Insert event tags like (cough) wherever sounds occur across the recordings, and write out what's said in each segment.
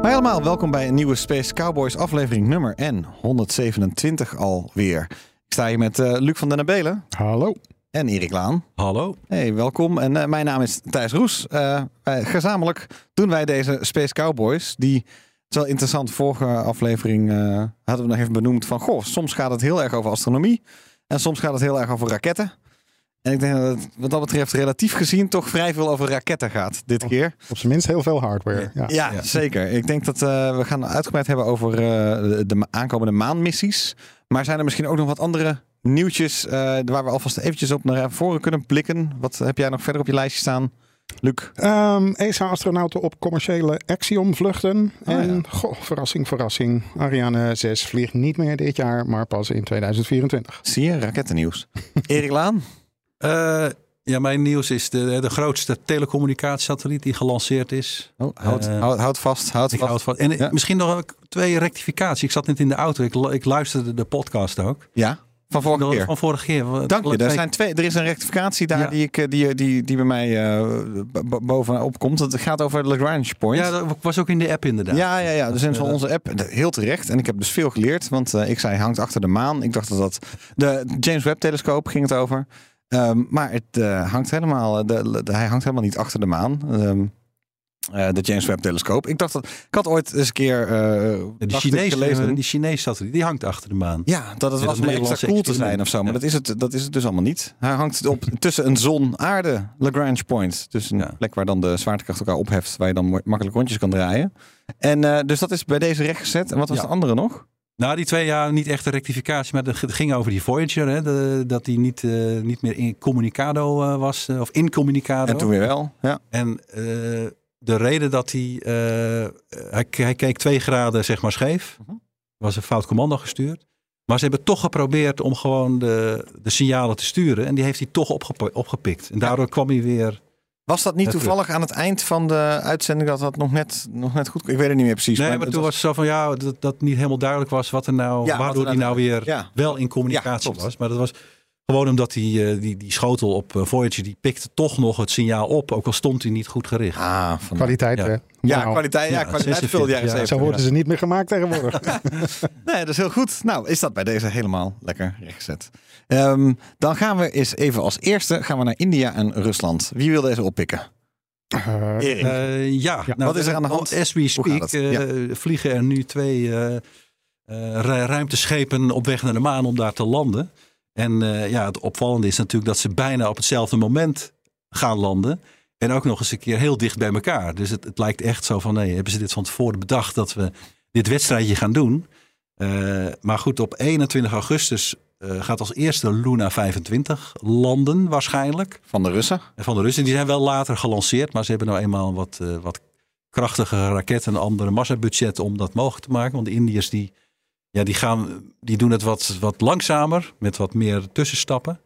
Hoi allemaal, welkom bij een nieuwe Space Cowboys aflevering nummer N 127 alweer. Ik sta hier met eh, Luc van den Abelen Hallo. en Erik Laan. Hallo. Hey, welkom. En eh, mijn naam is Thijs Roes. Eh, wij- gezamenlijk doen wij deze Space Cowboys. Die, het is wel interessant, vorige aflevering eh, hadden we nog even benoemd van... Goh, soms gaat het heel erg over astronomie. En soms gaat het heel erg over raketten. En ik denk dat het wat dat betreft relatief gezien toch vrij veel over raketten gaat dit keer. Op zijn minst heel veel hardware. Ja. Ja, Ja. zeker. Ik denk dat eh, we gaan uitgebreid hebben over eh, de, de aankomende maanmissies. Maar zijn er misschien ook nog wat andere nieuwtjes eh, waar we alvast eventjes op naar voren kunnen blikken? Wat heb jij nog verder op je lijstje staan, Luc? Ehm, ESA-astronauten op commerciële Axiom-vluchten. Oh, en, ja. goh, verrassing, verrassing. Ariane 6 vliegt niet meer dit jaar, maar pas in 2024. Zie je, rakettennieuws. (laughs) Erik Laan? Eh, ja, mijn nieuws is de, de grootste telecommunicatiesatelliet die gelanceerd is. Oh, houd, Eh, houd, houd vast, houd vast. En Ja. misschien nog twee rectificaties. Ik zat net in de auto. Ik, lu- ik luisterde de podcast ook. Ja, van vorige keer. Van vorige keer. Dank je. Er, zijn twee, er is een rectificatie daar Ja. die, ik, eh, die, die, die bij mij b- bovenop komt. Het gaat over de Lagrange point. Ja, dat was ook in de app inderdaad. Ja, ja, ja. Dus in Eh, onze app, heel terecht. En ik heb dus veel geleerd, want ik zei hangt achter de maan. Ik dacht dat dat de James Webb telescoop ging het over. Ehm, maar het eh, hangt helemaal, eh, de, de- hij hangt helemaal niet achter de maan. Ehm, eh, de James Webb telescoop. Ik dacht dat ik had ooit eens een keer eh, die Chinese, gelezen. die Chinese satelliet, die hangt achter de maan. Ja, dat het Ja, was om extra cool te zijn of zo. Maar Ja. dat, is het, dat is het dus allemaal niet. Hij hangt op, (laughs) tussen een zon-aarde Lagrange point. Dus een Ja. plek waar dan de zwaartekracht elkaar opheft. Waar je dan makkelijk rondjes kan draaien. En dus dat is bij deze rechtgezet. En wat was de andere nog? Nou, die twee jaar niet echt een rectificatie, maar het ging over die Voyager. Hè, de- dat die niet, eh, niet meer in communicado eh, was, eh, of incommunicado. En toen weer wel. Ja. En de reden dat hij, hij... Hij keek twee graden zeg maar scheef. Mhm. was een fout commando gestuurd. Maar ze hebben toch geprobeerd om gewoon de, de signalen te sturen. En die heeft hij toch opgepikt. En daardoor kwam hij weer... Was dat niet toevallig aan het eind van de uitzending dat dat nog net, nog net goed... Ik weet het niet meer precies. Nee, maar toen was het zo van ja, dat, dat niet helemaal duidelijk was wat er nou, Ja, waardoor hij nou weer Ja. wel in communicatie was. Maar dat was gewoon omdat die, eh, die, die schotel op eh, Voyager, die pikte toch nog het signaal op. Ook al stond hij niet goed gericht. Ah, van... Kwaliteit, Ja. hè? Ja, Wauw. kwaliteit, ja, Ja, kwaliteit 46 veel jaren jaar. 70. Zo worden ze niet meer gemaakt tegenwoordig. (laughs) (laughs) Nee, dat is heel goed. Nou, is dat bij deze helemaal lekker rechtgezet. Ehm, dan gaan we eens even als eerste gaan we naar India en Rusland. Wie wil deze oppikken? Eh, Erik. Ja, Ja. Wat is er aan de hand? As we speak eh, vliegen er nu twee eh, eh, ru- ruimteschepen op weg naar de maan om daar te landen. En eh, ja, het opvallende is natuurlijk dat ze bijna op hetzelfde moment gaan landen. En ook nog eens een keer heel dicht bij elkaar. Dus het, het lijkt echt zo van, nee, hebben ze dit van tevoren bedacht dat we dit wedstrijdje gaan doen. Eh, maar goed, op 21 augustus eh, gaat als eerste Luna 25 landen waarschijnlijk. Van de Russen? En van de Russen, die zijn wel later gelanceerd, maar ze hebben nou eenmaal een wat, eh, wat krachtige raketten en een andere massabudget om dat mogelijk te maken. Want de Indiërs die, ja, die, gaan, die doen het wat, wat langzamer, met wat meer tussenstappen.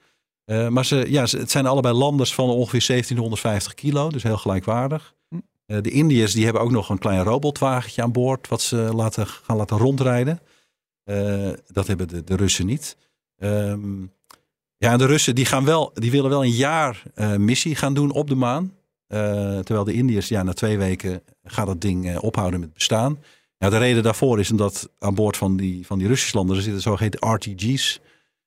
Eh, maar ze, ja, ze- het zijn allebei landers van ongeveer 1750 kilo, dus heel gelijkwaardig. Hm. Eh, de Indiërs die hebben ook nog een klein robotwagentje aan boord, wat ze laten, gaan laten rondrijden. Eh, dat hebben de, de Russen niet. Ehm, ja, de Russen die gaan wel, die willen wel een jaar missie gaan doen op de maan. Terwijl de Indiërs, ja, na twee weken gaat dat ding ophouden met bestaan. Ja, de reden daarvoor is omdat aan boord van die, van die Russische landen zitten zogeheten RTG's.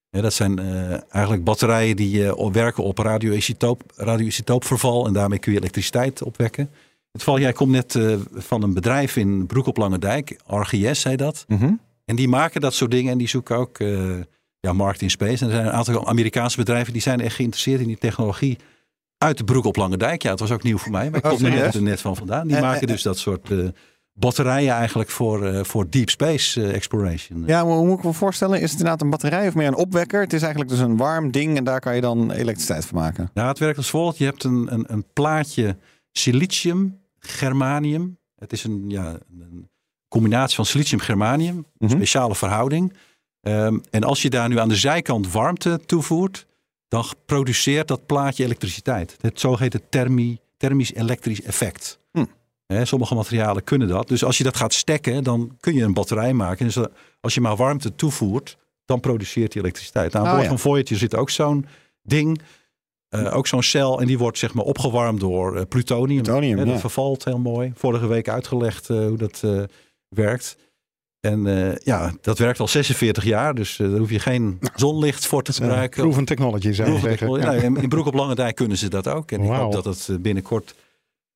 Ja, dat zijn eh, eigenlijk batterijen die eh, werken op radioisotoop, radioisotoopverval. En daarmee kun je elektriciteit opwekken. Het geval, jij komt net eh, van een bedrijf in Broek op Lange Dijk, RGS zei dat. Mhm. En die maken dat soort dingen en die zoeken ook ja, markt in space. En er zijn een aantal Amerikaanse bedrijven die zijn echt geïnteresseerd in die technologie uit de broek op Lange Dijk. Ja, het was ook nieuw voor mij, maar ik Oh, kom er net, van vandaan. Die En- maken en- dus dat soort batterijen eigenlijk voor, eh, voor deep space eh, exploration. Ja, maar hoe moet ik me voorstellen? Is het inderdaad een batterij of meer een opwekker? Het is eigenlijk dus een warm ding en daar kan je dan elektriciteit van maken. Nou, het werkt als volgt. Je hebt een, een, een plaatje silicium, germanium. Het is een, ja, een combinatie van silicium germanium, Mhm. speciale verhouding. Ehm, en als je daar nu aan de zijkant warmte toevoert, dan produceert dat plaatje elektriciteit. Het zogeheten thermi, thermisch elektrisch effect. Sommige materialen kunnen dat. Dus als je dat gaat stekken, dan kun je een batterij maken. Dus als je maar warmte toevoert, dan produceert die elektriciteit. Nou, aan Ah, boord ja. van Voyager zit ook zo'n ding. eh, ook zo'n cel en die wordt zeg maar opgewarmd door eh, plutonium. Plutonium, Hè, dat ja. vervalt heel mooi. Vorige week uitgelegd eh, hoe dat werkt. En ja, dat werkt al 46 jaar, dus daar hoef je geen zonlicht voor te gebruiken. proven technology zou je zeggen. Nou, in- Broek op Lange Dijk kunnen ze dat ook. En ik hoop dat het binnenkort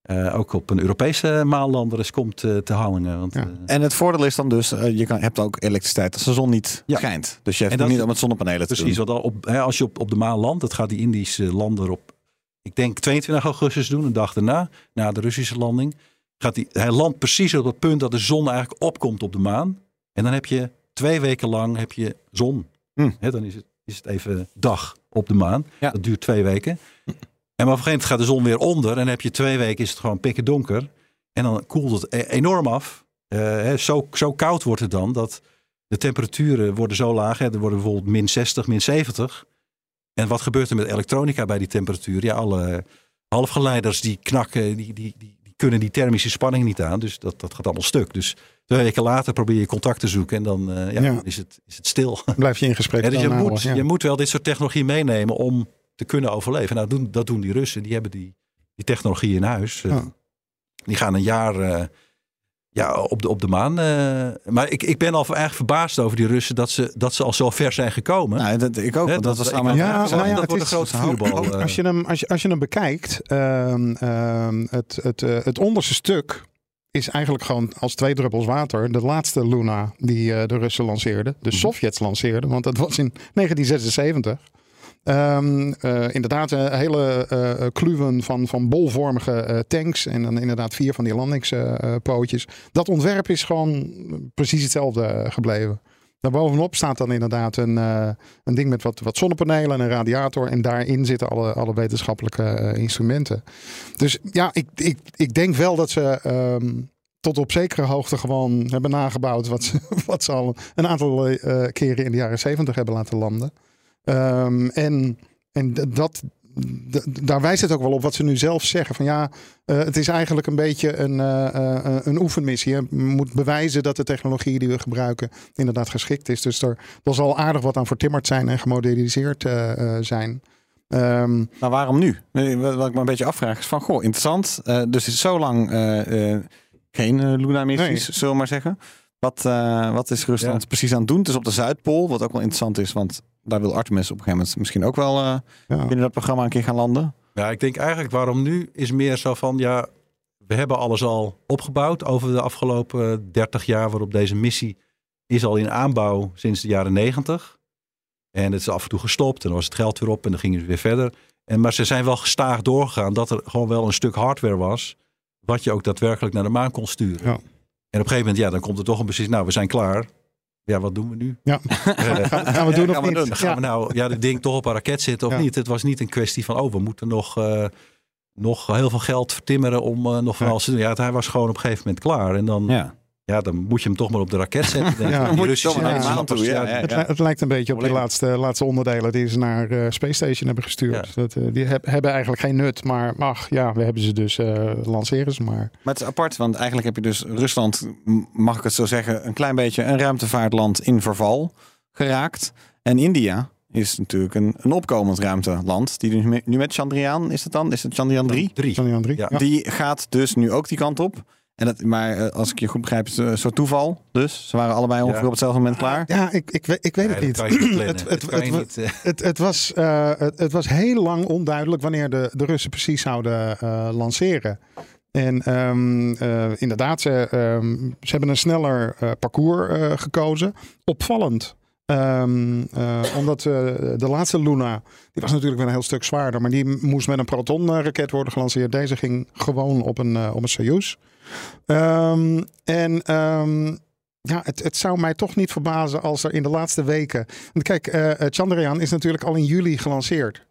eh, ook op een Europese maanlander eens komt eh, te hangen. Want, Ja. eh, En het voordeel is dan dus, je kan, hebt ook elektriciteit als de zon niet Ja. schijnt. Dus je hebt het dat- niet om met zonnepanelen te precies, doen. op, hè, als je op, op de maan landt, dat gaat die Indische lander op, ik denk 22 augustus doen, een dag daarna, na de Russische landing. Gaat die, hij landt precies op het punt dat de zon eigenlijk opkomt op de maan. En dan heb je twee weken lang heb je zon. Hm. Dan is het, is het even dag op de maan. Ja. Dat duurt twee weken. En maar op een gegeven moment gaat de zon weer onder. En dan heb je twee weken is het gewoon pikken donker. En dan koelt het e- enorm af. Eh, hè, zo, zo koud wordt het dan dat de temperaturen worden zo laag. Hè, er worden bijvoorbeeld min 60, min 70. En wat gebeurt er met elektronica bij die temperatuur? Ja, alle halfgeleiders die knakken, die, die, die, die kunnen die thermische spanning niet aan. Dus dat, dat gaat allemaal stuk. Dus twee weken later probeer je contact te zoeken en dan eh, ja, Ja. Is, het, is het stil. Blijf je in gesprek. Ja, dus je, dan moet, je moet wel dit soort technologie meenemen om te kunnen overleven. Nou, doen, dat doen die Russen. Die hebben die, die technologie in huis. Eh, Ja. Die gaan een jaar eh, ja, op, de, op de maan. eh. maar ik, ik ben al erg verbaasd over die Russen dat ze, dat ze al zo ver zijn gekomen. Nou, dat, ik ook, dat was wil Ja, vraag. nou ja, dat wordt een grote vuurbal. Als je hem, als je, als je hem bekijkt, ehm, ehm, het, het, het onderste stuk is eigenlijk gewoon als twee druppels water de laatste Luna die de Russen lanceerden. De Mhm. Sovjets lanceerden, want dat was in (laughs) 1976. Ehm, eh, inderdaad, een hele eh kluwen van, van bolvormige tanks. En dan inderdaad vier van die landingspootjes. dat ontwerp is gewoon precies hetzelfde gebleven. Daarbovenop staat dan inderdaad een, een ding met wat, wat zonnepanelen en een radiator. En daarin zitten alle, alle wetenschappelijke instrumenten. Dus ja, ik, ik, ik denk wel dat ze ehm, tot op zekere hoogte gewoon hebben nagebouwd. Wat ze, (laughs) wat ze al een aantal keren in de jaren zeventig hebben laten landen. Ehm, en en dat, daar wijst het ook wel op wat ze nu zelf zeggen. Van ja, eh, het is eigenlijk een beetje een, eh, eh, een oefenmissie. Je moet bewijzen dat de technologie die we gebruiken inderdaad geschikt is. Dus er, er zal aardig wat aan vertimmerd zijn en gemoderniseerd zijn. Ehm, Maar waarom nu? Wat ik me een beetje afvraag is van, goh, interessant. Dus het is zo lang geen Luna-missies, Nee. zullen we maar zeggen. Wat, wat is Rusland Ja. precies aan het doen? Het is op de Zuidpool, wat ook wel interessant is, want daar wil Artemis op een gegeven moment misschien ook wel eh, ja. binnen dat programma een keer gaan landen. Ja, ik denk eigenlijk waarom nu is meer zo van ja, we hebben alles al opgebouwd over de afgelopen 30 jaar waarop deze missie is al in aanbouw sinds de jaren 90. En het is af en toe gestopt en dan was het geld weer op en dan gingen ze weer verder. En, maar ze zijn wel gestaag doorgegaan dat er gewoon wel een stuk hardware was wat je ook daadwerkelijk naar de maan kon sturen. Ja. En op een gegeven moment, ja, dan komt er toch een beslissing. Nou, we zijn klaar. Ja, wat doen we nu? Ja. Gaan, (laughs) gaan we doen Ja, of gaan we niet? doen. dan gaan Ja. we nou ja, dit ding toch op een raket zitten of Ja. niet? Het was niet een kwestie van, oh, we moeten nog, eh, nog heel veel geld vertimmeren om eh, nog van Ja. alles te doen. Ja, het- hij was gewoon op een gegeven moment klaar. En dan, ja. Ja. dan moet je hem toch maar op de raket zetten. Denk ik. (laughs) Ja. Die Moet je Russische toch maar naar de maan wetenschappers, toe, ja, ja, ja. Het, li- het lijkt een beetje op die laatste, laatste onderdelen die ze naar eh, Space Station hebben gestuurd. Dat, eh, die heb- hebben eigenlijk geen nut, maar ach, ja, we hebben ze dus, eh, lanceren ze maar. Maar het is apart, want eigenlijk heb je dus Rusland, mag ik het zo zeggen, een klein beetje een ruimtevaartland in verval geraakt. En India is natuurlijk een, een opkomend ruimteland. Die dus nu met Chandrayaan, is het dan? Is het Chandrayaan 3? Drie. Chandrayaan 3. Ja. Ja. Die gaat dus nu ook die kant op. En dat, maar eh, als ik je goed begrijp, is het een soort toeval. Dus ze waren allebei ongeveer Ja. op hetzelfde moment klaar. Ja, ik, ik, weet- ik weet het niet. (clears throat) Het- eh, Het, was, eh, het, het was heel lang onduidelijk wanneer de, de Russen precies zouden eh, lanceren. En ehm, eh, inderdaad, ze, ehm, ze hebben een sneller eh, parcours eh, gekozen. Opvallend Ehm, eh, omdat eh, de laatste Luna, die was natuurlijk weer een heel stuk zwaarder. Maar die moest met een Proton-raket worden gelanceerd. Deze ging gewoon op een, eh, op een Soyuz. Ehm, en ehm, ja, het, het zou mij toch niet verbazen als er in de laatste weken... Want kijk, eh, eh, Chandrayaan is natuurlijk al in juli gelanceerd.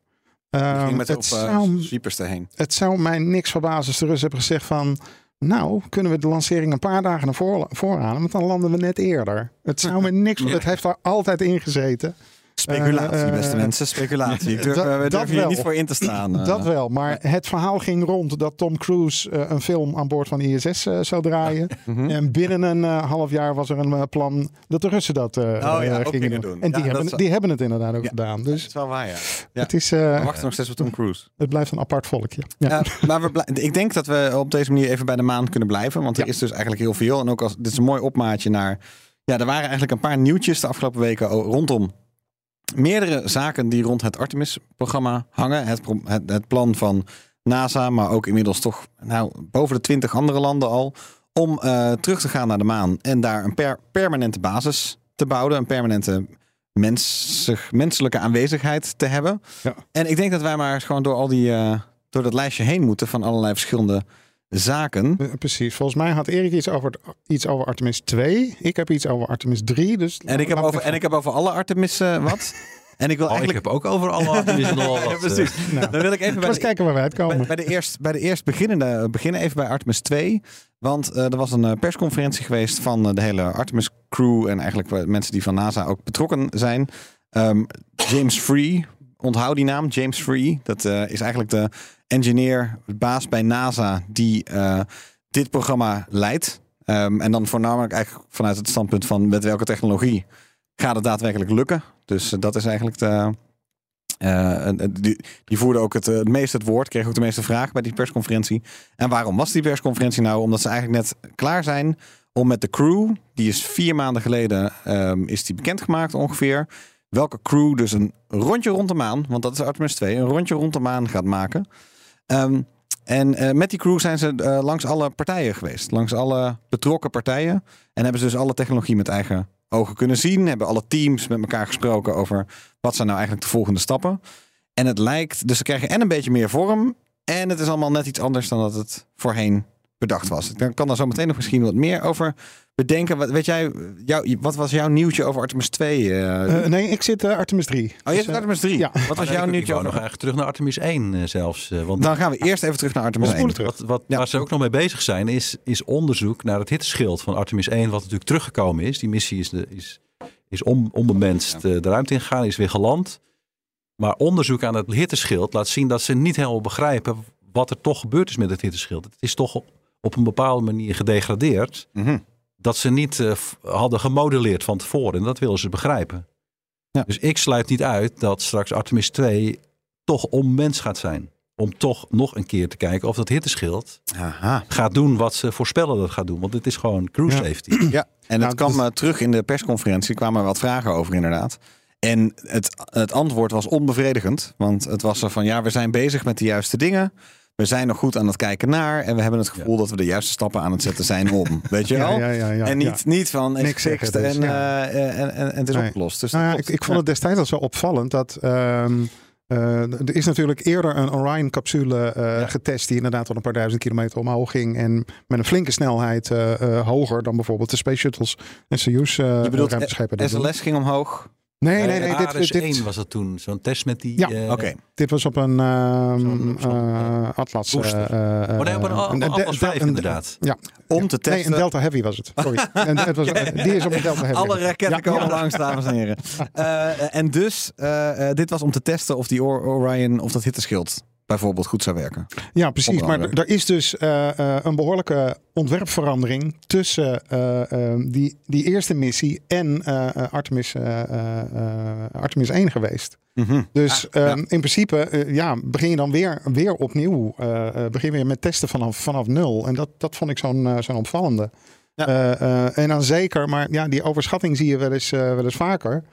Ging met het, op zou, uh, sweepers erheen. het zou mij niks verbazen als de Russen hebben gezegd van... Nou, kunnen we de lancering een paar dagen naar voor, voorhalen, want dan landen we net eerder. Het zou me niks... Het heeft daar altijd in gezeten. Speculatie, Eh, eh, beste mensen. Speculatie. Ik durf, dat- we dat durven hier niet voor in te staan. eh. Dat wel, maar het verhaal ging rond dat Tom Cruise eh, een film aan boord van ISS eh, zou draaien. Mhm. En binnen een eh, half jaar was er een eh, plan dat de Russen dat eh, Oh ja, eh, gingen doen. doen. En die, dat hebben, die hebben het inderdaad ook gedaan. Dat Dus is wel waar, ja. het, is, eh, We wachten nog steeds op Tom Cruise. het blijft een apart volkje. Ja. Maar we ik denk dat we op deze manier even bij de maan kunnen blijven. Want er is dus eigenlijk heel veel. En ook als dit is een mooi opmaatje naar. Ja, er waren eigenlijk een paar nieuwtjes de afgelopen weken rondom meerdere zaken die rond het Artemis-programma hangen. Het, het, het plan van NASA, maar ook inmiddels toch nou, boven de twintig andere landen al. Om eh, terug te gaan naar de maan en daar een per- permanente basis te bouwen. Een permanente mensig, menselijke aanwezigheid te hebben. Ja. En ik denk dat wij maar gewoon door al die. eh, door dat lijstje heen moeten van allerlei verschillende zaken. Eh, Precies. Volgens mij had Erik iets over, iets over Artemis 2. Ik heb iets over Artemis 3. Dus En ik heb, over, en ik heb over alle Artemis eh, wat. (laughs) En ik wil Oh, ik eigenlijk. heb ook over alle Artemis nog wel (laughs) wat. Ja, eh, precies. Nou, Dan wil ik even bij eens de, kijken waar wij bij, uitkomen. bij de eerst, bij de eerst beginnende, beginnen even bij Artemis 2. Want eh, er was een eh, persconferentie geweest van eh, de hele Artemis crew. En eigenlijk eh, mensen die van NASA ook betrokken zijn. Ehm, James Free, onthoud die naam, James Free. Dat eh, is eigenlijk de engineer, baas bij NASA die eh, dit programma leidt. Ehm, en dan voornamelijk eigenlijk vanuit het standpunt van met welke technologie gaat het daadwerkelijk lukken. Dus eh, dat is eigenlijk de... die, die voerde ook het, het meest het woord, kreeg ook de meeste vragen bij die persconferentie. En waarom was die persconferentie nou? Omdat ze eigenlijk net klaar zijn om met de crew, die is vier maanden geleden ehm, is die bekendgemaakt ongeveer. Welke crew dus een rondje rond de maan, want dat is Artemis 2, een rondje rond de maan gaat maken. Ehm, en eh, met die crew zijn ze eh, langs alle partijen geweest. Langs alle betrokken partijen. En hebben ze dus alle technologie met eigen ogen kunnen zien. Hebben alle teams met elkaar gesproken over wat zijn nou eigenlijk de volgende stappen. En het lijkt, dus ze krijgen en een beetje meer vorm. En het is allemaal net iets anders dan dat het voorheen bedacht was. Ik kan daar zo meteen nog misschien wat meer over bedenken. Wat, weet jij, jou, wat was jouw nieuwtje over Artemis 2? eh? Eh, nee, ik zit eh, Artemis 3. oh, je Dus, zit Artemis 3. ja. Wat was Maar jouw ik- nieuwtje Ik wou nog eigenlijk terug naar Artemis 1 eh, zelfs. eh, want Dan gaan we eerst even terug naar Artemis We 1. spoelen terug. wat, wat, Ja. waar ze ook nog mee bezig zijn, is, is onderzoek naar het hitteschild van Artemis 1, wat natuurlijk teruggekomen is. Die missie is, de, is, is on, onbemenst de ruimte ingegaan, is weer geland. Maar onderzoek aan het hitteschild laat zien dat ze niet helemaal begrijpen wat er toch gebeurd is met het hitteschild. Het is toch op, een bepaalde manier gedegradeerd Mhm. dat ze niet eh, hadden gemodelleerd van tevoren. En dat willen ze begrijpen. Ja. Dus ik sluit niet uit dat straks Artemis 2 toch onmens gaat zijn. Om toch nog een keer te kijken of dat hitteschild Aha. gaat doen wat ze voorspellen dat het gaat doen. Want het is gewoon cruise Ja. safety. (clears throat) Ja, en Nou, het kwam dus- eh, terug in de persconferentie. kwamen er wat vragen over inderdaad. En het, het antwoord was onbevredigend. Want het was er van ja, we zijn bezig met de juiste dingen. We zijn nog goed aan het kijken naar. En we hebben het gevoel dat we de juiste stappen aan het zetten zijn om. (laughs) Weet je wel? Ja, ja, en niet, niet van is Niks gefixt dus, en, eh, en, en, en het is Nee. opgelost. Dus Nou ik, ik vond het destijds al zo opvallend dat. ehm, eh, er is natuurlijk eerder een Orion-capsule eh, Ja. getest die inderdaad wel een paar duizend kilometer omhoog ging en met een flinke snelheid hoger dan bijvoorbeeld de Space Shuttles en Soyuz eh Je bedoelt doen. SLS ging omhoog. Nee, nee, nee. Dit, dit, 1 was dat toen. Zo'n test met die... Ja, eh, Oké. dit was op een ehm, eh, Atlas. eh, eh, Oh nee, op een, een- een, een- Atlas 5 een- inderdaad. Ja, Om te nee, testen. een Delta Heavy was het. Sorry. (laughs) en het was, die is op een Delta Heavy. Alle raketten Ja, komen ja. langs, dames en heren. Eh, en dus, dit was om te testen of die Or- Orion, of dat hitteschild bijvoorbeeld goed zou werken. Ja, precies. Maar er is dus eh, eh, een behoorlijke ontwerpverandering tussen eh, die, die eerste missie en Artemis, eh, eh, eh, Artemis 1 geweest. Dus Ah, ja. ehm, in principe ja, begin je dan weer, weer opnieuw. eh, eh, begin weer met testen vanaf, vanaf nul. En dat, dat vond ik zo'n eh, zo'n opvallende. Ja. Eh, eh, en dan zeker, maar ja, die overschatting zie je wel eens, eh, wel eens vaker.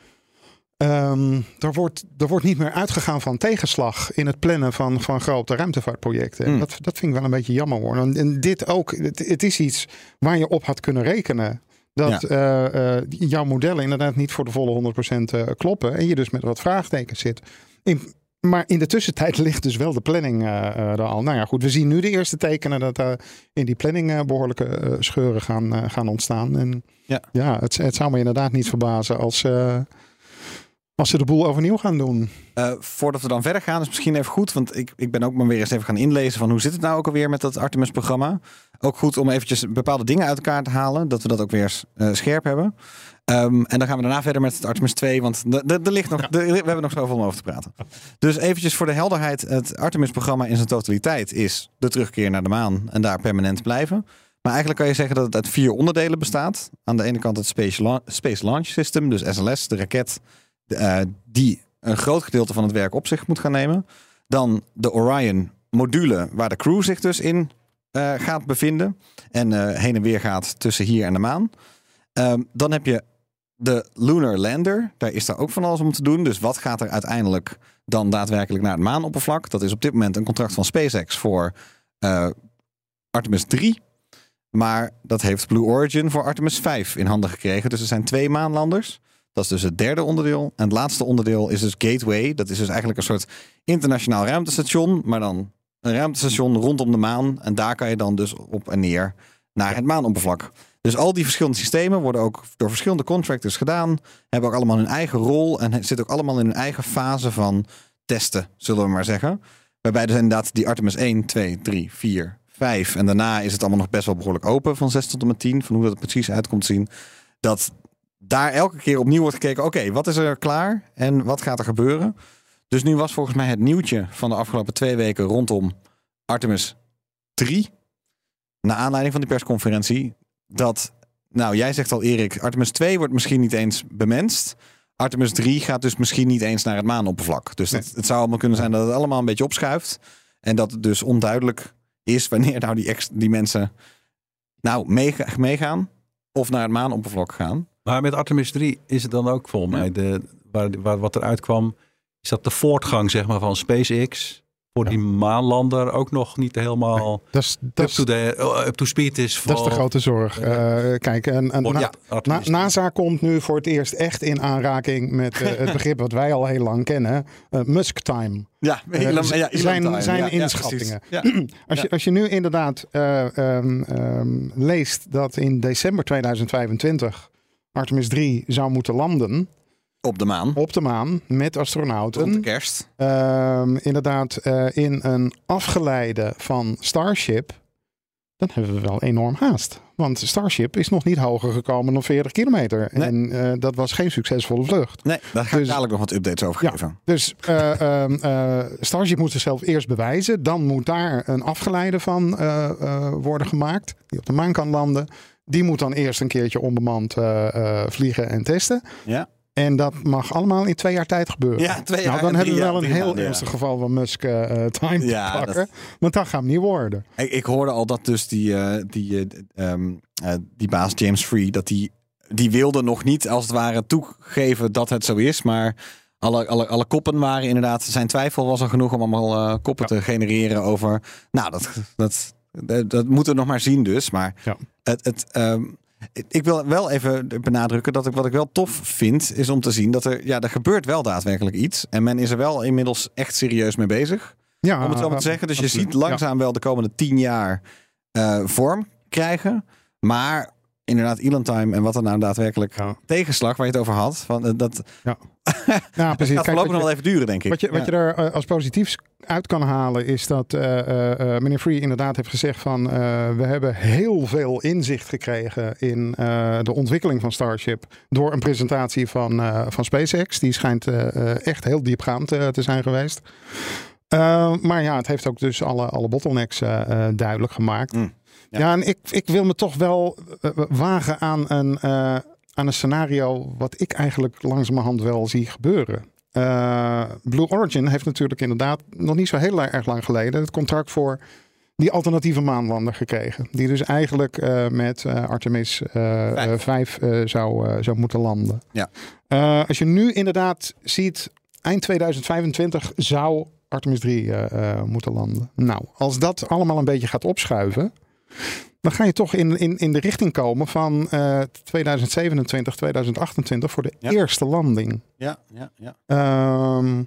Ehm, er, wordt, er wordt niet meer uitgegaan van tegenslag in het plannen van, van grote ruimtevaartprojecten. En Hmm. Dat, dat vind ik wel een beetje jammer hoor. En, en dit ook, het, het is iets waar je op had kunnen rekenen. Dat eh, eh, jouw modellen inderdaad niet voor de volle 100% eh, kloppen. En je dus met wat vraagtekens zit. In, maar in de tussentijd (laughs) ligt dus wel de planning er al. Nou ja, goed. We zien nu de eerste tekenen dat er in die planning eh, behoorlijke eh, scheuren gaan, gaan ontstaan. En Ja. ja, het, het zou me inderdaad niet verbazen als, als ze de boel overnieuw gaan doen. Eh, voordat we dan verder gaan, is misschien even goed. Want ik, ik ben ook maar weer eens even gaan inlezen van hoe zit het nou ook alweer met dat Artemis-programma. Ook goed om eventjes bepaalde dingen uit elkaar te halen. Dat we dat ook weer eens, eh, scherp hebben. Ehm, en dan gaan we daarna verder met het Artemis 2. Want de- de- er ligt nog, de- we hebben nog zoveel om over te praten. Dus eventjes voor de helderheid. Het Artemis-programma in zijn totaliteit is de terugkeer naar de maan. En daar permanent blijven. Maar eigenlijk kan je zeggen dat het uit vier onderdelen bestaat. Aan de ene kant het Space, La- Space Launch System, dus SLS, de raket eh, die een groot gedeelte van het werk op zich moet gaan nemen. Dan de Orion module, waar de crew zich dus in eh, gaat bevinden. En eh, heen en weer gaat tussen hier en de maan. Ehm, dan heb je de Lunar Lander. Daar is daar ook van alles om te doen. Dus wat gaat er uiteindelijk dan daadwerkelijk naar het maanoppervlak? Dat is op dit moment een contract van SpaceX voor Artemis 3. Maar dat heeft Blue Origin voor Artemis 5 in handen gekregen. Dus er zijn twee maanlanders. Dat is dus het derde onderdeel. En het laatste onderdeel is dus Gateway. Dat is dus eigenlijk een soort internationaal ruimtestation. Maar dan een ruimtestation rondom de maan. En daar kan je dan dus op en neer naar het maanoppervlak. Dus al die verschillende systemen worden ook door verschillende contractors gedaan. Hebben ook allemaal hun eigen rol. En zitten ook allemaal in hun eigen fase van testen, zullen we maar zeggen. Waarbij dus inderdaad die Artemis 1, 2, 3, 4, 5. En daarna is het allemaal nog best wel behoorlijk open van 6 tot en met 10. Van hoe dat precies uit komt te zien. Dat daar elke keer opnieuw wordt gekeken. Oké, wat is er klaar en wat gaat er gebeuren? Dus nu was volgens mij het nieuwtje van de afgelopen twee weken rondom Artemis 3. Naar aanleiding van die persconferentie. Dat, nou jij zegt al Erik, Artemis 2 wordt misschien niet eens bemenst. Artemis 3 gaat dus misschien niet eens naar het maanoppervlak. Dus dat, het zou allemaal kunnen zijn dat het allemaal een beetje opschuift. En dat het dus onduidelijk is wanneer nou die, ex, die mensen nou meega- meegaan of naar het maanoppervlak gaan. Maar met Artemis 3 is het dan ook volgens mij, de, waar, waar, wat eruit kwam, is dat de voortgang zeg maar, van SpaceX voor Ja. die maanlander ook nog niet helemaal up, to the, uh, up to speed is. dat is de grote zorg. Eh, kijk, en, en voor- na- ja, Na, Artemis. NASA komt nu voor het eerst echt in aanraking met eh, het (laughs) begrip wat wij al heel lang kennen: eh, Musk time. Ja, Elon- z- ja, zijn- time. zijn inschattingen. (clears throat) Als, je, als je nu inderdaad eh, ehm, ehm, leest dat in december 2025 Artemis 3 zou moeten landen Op de maan. op de maan met Rond de astronauten. kerst. Ehm, inderdaad, eh, in een afgeleide van Starship. Dan hebben we wel enorm haast. Want Starship is nog niet hoger gekomen dan 40 kilometer. Nee. En eh, dat was geen succesvolle vlucht. Nee, daar ga ik Dus- dadelijk nog wat updates over Ja. geven. Dus eh, ehm, eh, Starship moet zichzelf eerst bewijzen. Dan moet daar een afgeleide van worden gemaakt. Die op de maan kan landen. Die moet dan eerst een keertje onbemand eh, eh, vliegen en testen. Ja. En dat mag allemaal in twee jaar tijd gebeuren. Ja, twee jaar nou, dan en hebben we wel een heel ernstig geval van Musk eh, time Ja, te dat- pakken. Want dat gaat hem niet worden. Ik, ik hoorde al dat dus die, die, eh, ehm, eh, die baas James Free, dat die, die wilde nog niet als het ware toegeven dat het zo is. Maar alle, alle, alle koppen waren inderdaad, zijn twijfel was er genoeg om allemaal koppen te genereren over. Nou, dat, dat, dat, dat moeten we nog maar zien dus. Maar Ja. het, het, ehm, ik- wil wel even benadrukken dat ik wat ik wel tof vind, is om te zien dat er, ja, er gebeurt wel daadwerkelijk iets. En men is er wel inmiddels echt serieus mee bezig. Ja, Om het zo maar te zeggen. Dus je ziet langzaam wel de komende tien jaar eh, vorm krijgen. Maar inderdaad, Elon Time en wat er nou daadwerkelijk Ja. tegenslag waar je het over had. Van, eh, dat Ja, ja, precies. gaat voorlopig wat nog wel even duren, denk ik. Wat je, wat je er eh, als positiefs uit kan halen is dat eh, meneer Free inderdaad heeft gezegd van we hebben heel veel inzicht gekregen in de ontwikkeling van Starship door een presentatie van, van SpaceX. Die schijnt echt heel diepgaand te zijn geweest. Maar ja, het heeft ook dus alle, alle bottlenecks duidelijk gemaakt. Mm, ja. ja. en ik, ik wil me toch wel wagen aan een, aan een scenario wat ik eigenlijk langzamerhand wel zie gebeuren. Eh, Blue Origin heeft natuurlijk inderdaad nog niet zo heel erg lang geleden het contract voor die alternatieve maanlander gekregen. Die dus eigenlijk eh, met eh, Artemis eh, Vijf. eh, 5 eh, zou, zou moeten landen. Ja. Als je nu inderdaad ziet, eind 2025 zou Artemis 3 eh, eh, moeten landen. Nou, als dat allemaal een beetje gaat opschuiven, dan ga je toch in, in, in de richting komen van eh 2027, 2028 voor de Ja. eerste landing. Ja, ja, ja. Ehm,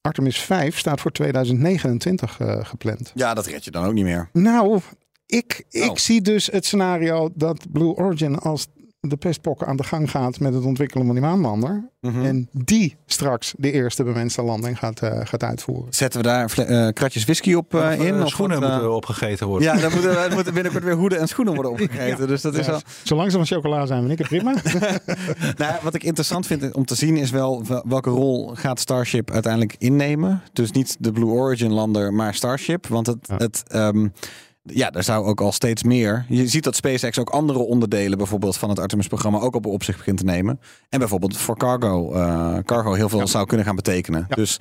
Artemis 5 staat voor 2029 eh, gepland. Ja, dat red je dan ook niet meer. Nou, ik, ik Oh. zie dus het scenario dat Blue Origin als de pestpokken aan de gang gaat met het ontwikkelen van die maanlander. Mhm. En die straks de eerste bemenste landing gaat, eh, gaat uitvoeren. Zetten we daar eh, kratjes whisky op eh, Of, in? Of schoenen moeten opgegeten worden. Ja, dan moeten, moeten binnenkort weer hoeden en schoenen worden (laughs) opgegeten. Dus dat is wel... Zolang ze van chocola zijn, vind ik het prima. Nou, wat ik interessant vind om te zien is wel wel- welke rol gaat Starship uiteindelijk innemen. Dus niet de Blue Origin lander, maar Starship. Want het, Ja. het ehm, ja, er zou ook al steeds meer. Je ziet dat SpaceX ook andere onderdelen, bijvoorbeeld van het Artemis-programma, ook op op zich begint te nemen. En bijvoorbeeld voor cargo, eh, cargo heel veel Ja. zou kunnen gaan betekenen. Ja. Dus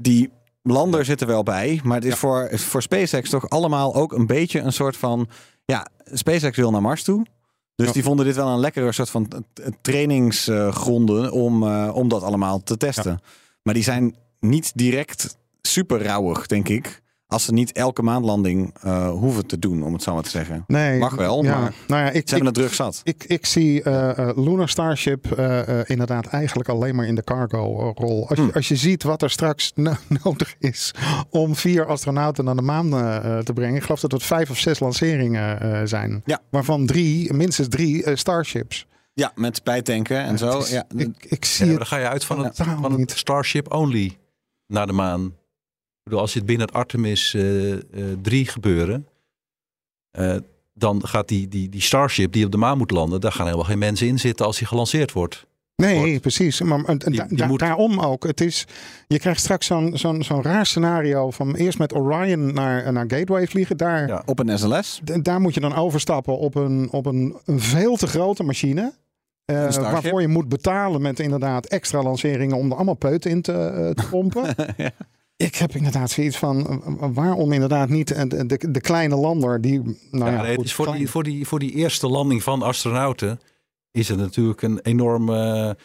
die, lander zit er wel bij, maar het is Ja. voor, voor SpaceX toch allemaal ook een beetje een soort van. Ja, SpaceX wil naar Mars toe. Dus die vonden dit wel een lekkere soort van trainingsgronden om, eh, om dat allemaal te testen. Maar die zijn niet direct super rauwig, denk ik. Als ze niet elke maandlanding eh, hoeven te doen, om het zo maar te zeggen. Nee, Mag wel, ja, maar nou ja, ik, Ze ik, hebben het druk zat. ik, ik zie eh, eh, Lunar Starship eh, eh, inderdaad eigenlijk alleen maar in de cargo-rol. Als, je, Hmm. als je ziet wat er straks (laughs) no- nodig is om vier astronauten naar de maan te brengen. Ik geloof dat het vijf of zes lanceringen eh, zijn. Ja. Waarvan drie, minstens drie Starships. Ja, met bijtanken en zo. Is- Ja, ik, zie dan ga je uit van het, totaal van het. Starship only naar de maan. Ik bedoel, als je het binnen het Artemis eh, eh, 3 gebeuren, eh, dan gaat die, die, die Starship die op de maan moet landen, daar gaan helemaal geen mensen in zitten als die gelanceerd wordt. Nee, wordt. precies. Maar en Die- da- die da- moet- daarom ook. Het is, je krijgt straks zo'n zo'n zo'n raar scenario van eerst met Orion naar, naar Gateway vliegen. Daar, Ja. op een SLS. daar moet je dan overstappen op een, op een, een veel te grote machine. eh, waarvoor je moet betalen met inderdaad extra lanceringen om er allemaal peut in te, eh, te pompen. (laughs) Ja. Ik heb inderdaad zoiets van eh, waarom inderdaad niet de, de, de kleine lander die. Nou Ja, ja, nee, het goed, is voor, klein. die, voor, die, voor die eerste landing van astronauten is het natuurlijk een enorme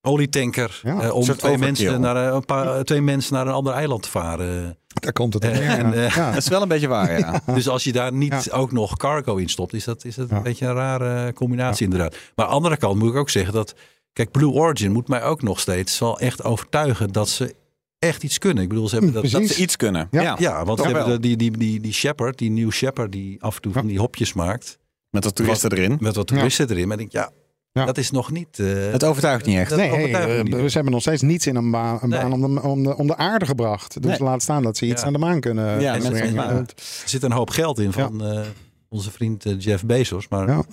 eh, olietanker Ja, eh, om twee overkill. mensen, naar, een paar, twee mensen naar een ander eiland te varen. Daar komt het op Eh, neer. en, eh, Ja. (laughs) Dat is wel een beetje waar, ja. (laughs) Dus als je daar niet Ja. ook nog cargo in stopt, is dat, is dat Ja. een beetje een rare combinatie inderdaad. Maar aan de andere kant moet ik ook zeggen dat, kijk, Blue Origin moet mij ook nog steeds wel echt overtuigen dat ze echt iets kunnen. Ik bedoel, ze hebben dat. Dat ze iets kunnen. Ja. Ja. ja, want ze Toch hebben de- die, die, die, die Shepard, die nieuwe Shepard, die af en toe van die hopjes maakt. Met de toeristen erin. Met wat toeristen erin. Maar ik denk, ja, Ja. dat is nog niet... eh, Het overtuigt niet echt. dat Nee, hey, eh, niet. ze hebben nog steeds niets in een, baan, een Nee. baan om, de, om, de, om de aarde gebracht. Dus Nee. laat staan dat ze iets Ja. aan de maan kunnen Ja, Het- Er zit een hoop geld in van eh, onze vriend Jeff Bezos. Maar Ja.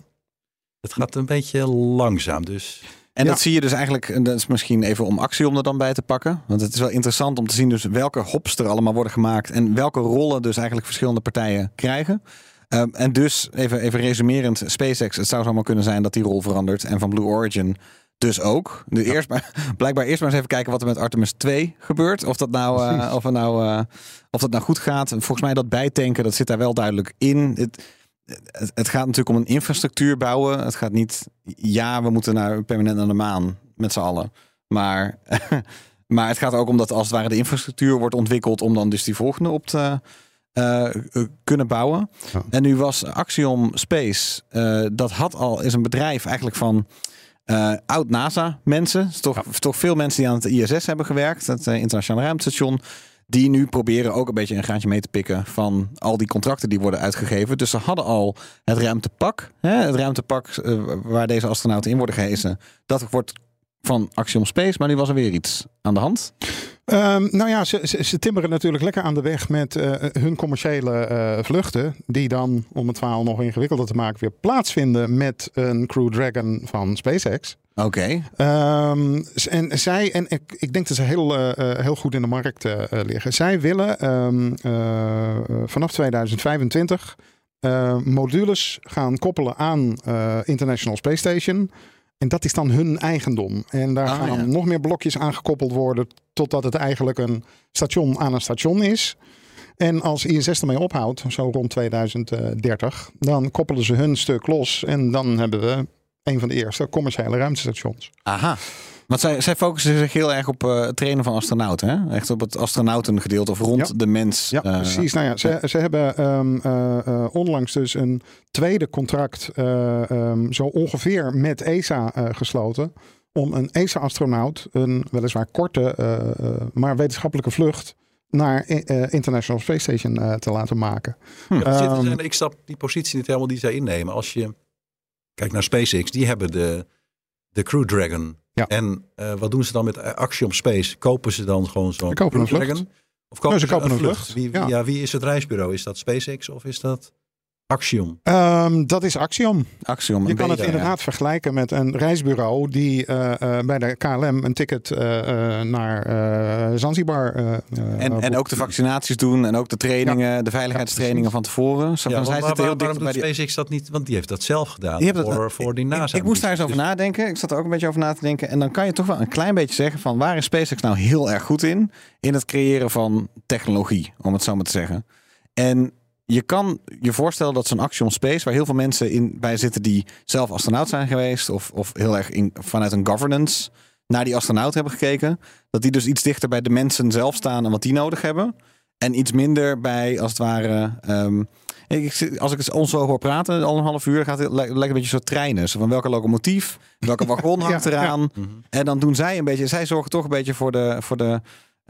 het gaat een beetje langzaam. Dus En Ja. dat zie je dus eigenlijk, en dat is misschien even om actie om er dan bij te pakken. Want het is wel interessant om te zien dus welke hops er allemaal worden gemaakt. En welke rollen dus eigenlijk verschillende partijen krijgen. Ehm, en dus, even, even resumerend, SpaceX, het zou zomaar kunnen zijn dat die rol verandert. En van Blue Origin dus ook. Dus eerst maar, (laughs) blijkbaar eerst maar eens even kijken wat er met Artemis 2 gebeurt. Of dat nou, Precies. of nou, eh, of dat nou goed gaat. Volgens mij dat bijtanken, dat zit daar wel duidelijk in. Het, het, het gaat natuurlijk om een infrastructuur bouwen. Het gaat niet, ja, we moeten naar, permanent naar de maan met z'n allen. Maar, (laughs) maar het gaat ook om dat als het ware de infrastructuur wordt ontwikkeld om dan dus die volgende op te eh, eh, kunnen bouwen. Ja. En nu was Axiom Space, eh, dat had al, is een bedrijf eigenlijk van oud NASA mensen. Is toch, toch veel mensen die aan het ISS hebben gewerkt, het internationale ruimtestation. Die nu proberen ook een beetje een graantje mee te pikken van al die contracten die worden uitgegeven. Dus ze hadden al het ruimtepak. Hè, het ruimtepak eh, waar deze astronauten in worden gehezen. Dat wordt van Axiom Space. Maar nu was er weer iets aan de hand. Ehm, nou ja, ze, ze, ze timmeren natuurlijk lekker aan de weg met eh, hun commerciële eh, vluchten. Die dan, om het verhaal nog ingewikkelder te maken, weer plaatsvinden met een Crew Dragon van SpaceX. Oké. Ehm, en zij, en ik, ik denk dat ze heel, eh, eh, heel goed in de markt eh, liggen. Zij willen ehm, eh, eh, vanaf 2025 eh, modules gaan koppelen aan International Space Station. En dat is dan hun eigendom. En daar Ah, gaan ja. nog meer blokjes aangekoppeld worden. Totdat het eigenlijk een station aan een station is. En als ISS ermee ophoudt, zo rond 2030, dan koppelen ze hun stuk los. En dan hebben we een van de eerste commerciële ruimtestations. Aha. Want zij, zij focussen zich heel erg op eh, het trainen van astronauten. Hè? Echt op het astronautengedeelte of rond Ja. de mens. Ja, eh, precies. Nou ja, ze, ze hebben ehm, eh, eh, onlangs dus een tweede contract eh, ehm, zo ongeveer met ESA eh, gesloten. Om een ESA-astronaut een weliswaar korte, eh, eh, maar wetenschappelijke vlucht naar eh, International Space Station eh, te laten maken. Ja, er zitten- Ehm, ik snap die positie niet helemaal die zij innemen. Als je kijkt naar SpaceX, die hebben de, de Crew Dragon. Ja. En eh, wat doen ze dan met Axiom Space? Kopen ze dan gewoon zo'n Crew. Dragon? Of kopen ze kopen een vlucht. Wie, wie- Ja. ja, wie is het reisbureau? Is dat SpaceX of is dat Axiom? Ehm, dat is Axiom. Axiom. Je kan het inderdaad vergelijken met een reisbureau die eh, eh, bij de KLM een ticket eh, eh, naar eh, Zanzibar. En, en ook de vaccinaties doen en ook de trainingen, de veiligheidstrainingen van tevoren. Zo Ja, van, zij zitten heel dicht bij die... SpaceX dat niet? Want die heeft dat zelf gedaan Die hebben dat- voor, voor die Ik- NASA. Ik, moest daar eens over Dus- nadenken. Ik zat er ook een beetje over na te denken. En dan kan je toch wel een klein beetje zeggen van waar is SpaceX nou heel erg goed in? In het creëren van technologie, om het zo maar te zeggen. En je kan je voorstellen dat zo'n Axiom Space, waar heel veel mensen in, bij zitten die zelf astronaut zijn geweest, of, of heel erg in, vanuit een governance naar die astronaut hebben gekeken, dat die dus iets dichter bij de mensen zelf staan en wat die nodig hebben. En iets minder bij, als het ware. ehm, ik, als ik ons zo hoor praten, al een half uur, gaat het le- lijkt een beetje zo treinen. Zo van welke locomotief, welke wagon (laughs) hangt Ja, ja. eraan. En dan doen zij een beetje, zij zorgen toch een beetje voor de, voor de,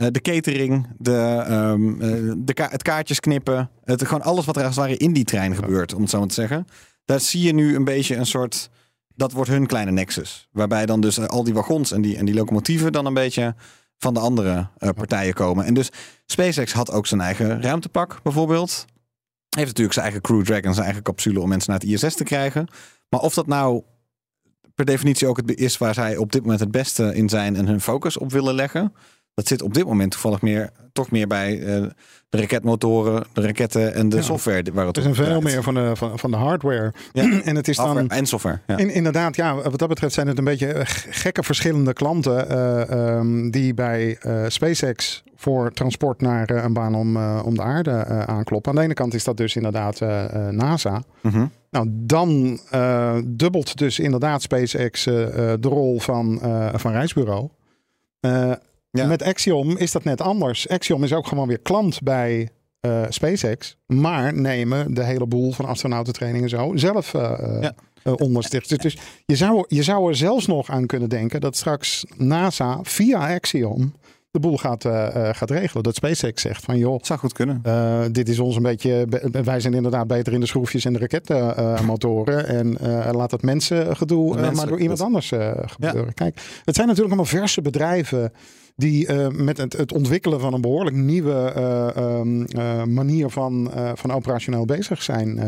de catering, de, ehm, eh, de ka- het kaartjes knippen. Het, gewoon alles wat er als het ware in die trein gebeurt, om het zo maar te zeggen. Daar zie je nu een beetje een soort, dat wordt hun kleine nexus. Waarbij dan dus eh, al die wagons en die, en die locomotieven dan een beetje van de andere eh, partijen komen. En dus SpaceX had ook zijn eigen ruimtepak bijvoorbeeld. Heeft natuurlijk zijn eigen Crew Dragon, zijn eigen capsule om mensen naar het ISS te krijgen. Maar of dat nou per definitie ook het is waar zij op dit moment het beste in zijn en hun focus op willen leggen. Dat zit op dit moment toevallig meer, toch meer bij eh, de raketmotoren, de raketten en de Ja. software waar het Het is veel meer van de, van, van de hardware. Ja. (clears throat) en het is Hardware dan. en software. Ja. In, inderdaad, ja, wat dat betreft zijn het een beetje eh, gekke verschillende klanten eh, ehm, die bij SpaceX voor transport naar een baan om, om de aarde aankloppen. Aan de ene kant is dat dus inderdaad NASA. Mhm. Nou, dan dubbelt dus inderdaad SpaceX de rol van, van reisbureau. Ja. Met Axiom is dat net anders. Axiom is ook gewoon weer klant bij eh, SpaceX, maar nemen de hele boel van astronautentrainingen zo zelf eh Ja. ondersticht. Dus, dus je, zou, je zou er zelfs nog aan kunnen denken dat straks NASA via Axiom de boel gaat, gaat regelen. Dat SpaceX zegt van joh, zou goed kunnen. dit is ons een beetje. be- Wij zijn inderdaad beter in de schroefjes en de raketmotoren. en laat eh, mensen- maar door iemand dat- anders gebeuren. Kijk, het zijn natuurlijk allemaal verse bedrijven. Die eh, met het, het ontwikkelen van een behoorlijk nieuwe eh, ehm, eh, manier van, van operationeel bezig zijn.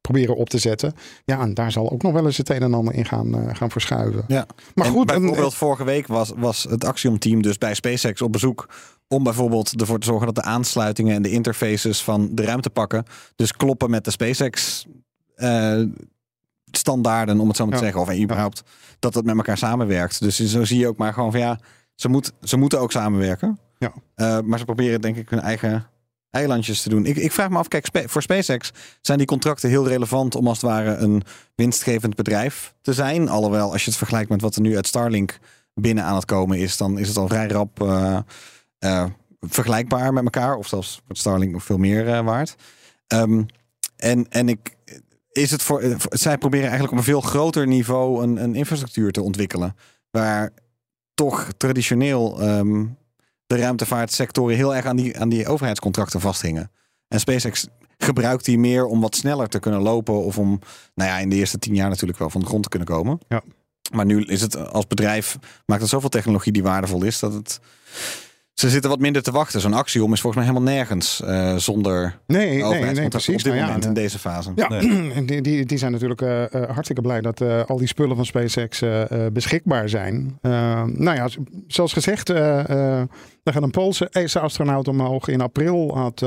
proberen op te zetten. Ja, en daar zal ook nog wel eens het een en ander in gaan, gaan verschuiven. Ja. Maar En goed, bijvoorbeeld vorige week was, was het Axiom-team dus bij SpaceX op bezoek om bijvoorbeeld ervoor te zorgen dat de aansluitingen en de interfaces van de ruimtepakken dus kloppen met de SpaceX standaarden, om het zo maar te Ja. zeggen, of überhaupt dat het met elkaar samenwerkt. Dus zo zie je ook maar gewoon van ja, ze, moet, ze moeten ook samenwerken. Ja. Eh, maar ze proberen denk ik hun eigen eilandjes te doen. Ik, ik vraag me af, kijk, voor SpaceX zijn die contracten heel relevant om als het ware een winstgevend bedrijf te zijn. Alhoewel, als je het vergelijkt met wat er nu uit Starlink binnen aan het komen is, dan is het al vrij rap eh, eh, vergelijkbaar met elkaar. Of zelfs wordt Starlink nog veel meer waard. Ehm, en, en ik, is het voor, voor- zij proberen eigenlijk op een veel groter niveau een, een infrastructuur te ontwikkelen. Waar toch traditioneel ehm, de ruimtevaartsectoren heel erg aan die, aan die overheidscontracten vasthingen. En SpaceX gebruikt die meer om wat sneller te kunnen lopen. Of om, nou ja, in de eerste tien jaar natuurlijk wel van de grond te kunnen komen. Ja. Maar nu is het als bedrijf, maakt het zoveel technologie die waardevol is, dat het. Ze zitten wat minder te wachten. Zo'n Axiom is volgens mij helemaal nergens eh, zonder nee, nee, nee, precies. op dit Nou ja, moment en, in eh, deze fase. Ja, (clears throat) en die, die, die zijn natuurlijk eh, hartstikke blij dat al die spullen van SpaceX beschikbaar zijn. Nou ja, zoals gezegd, er gaat een Poolse ESA-astronaut omhoog. In april had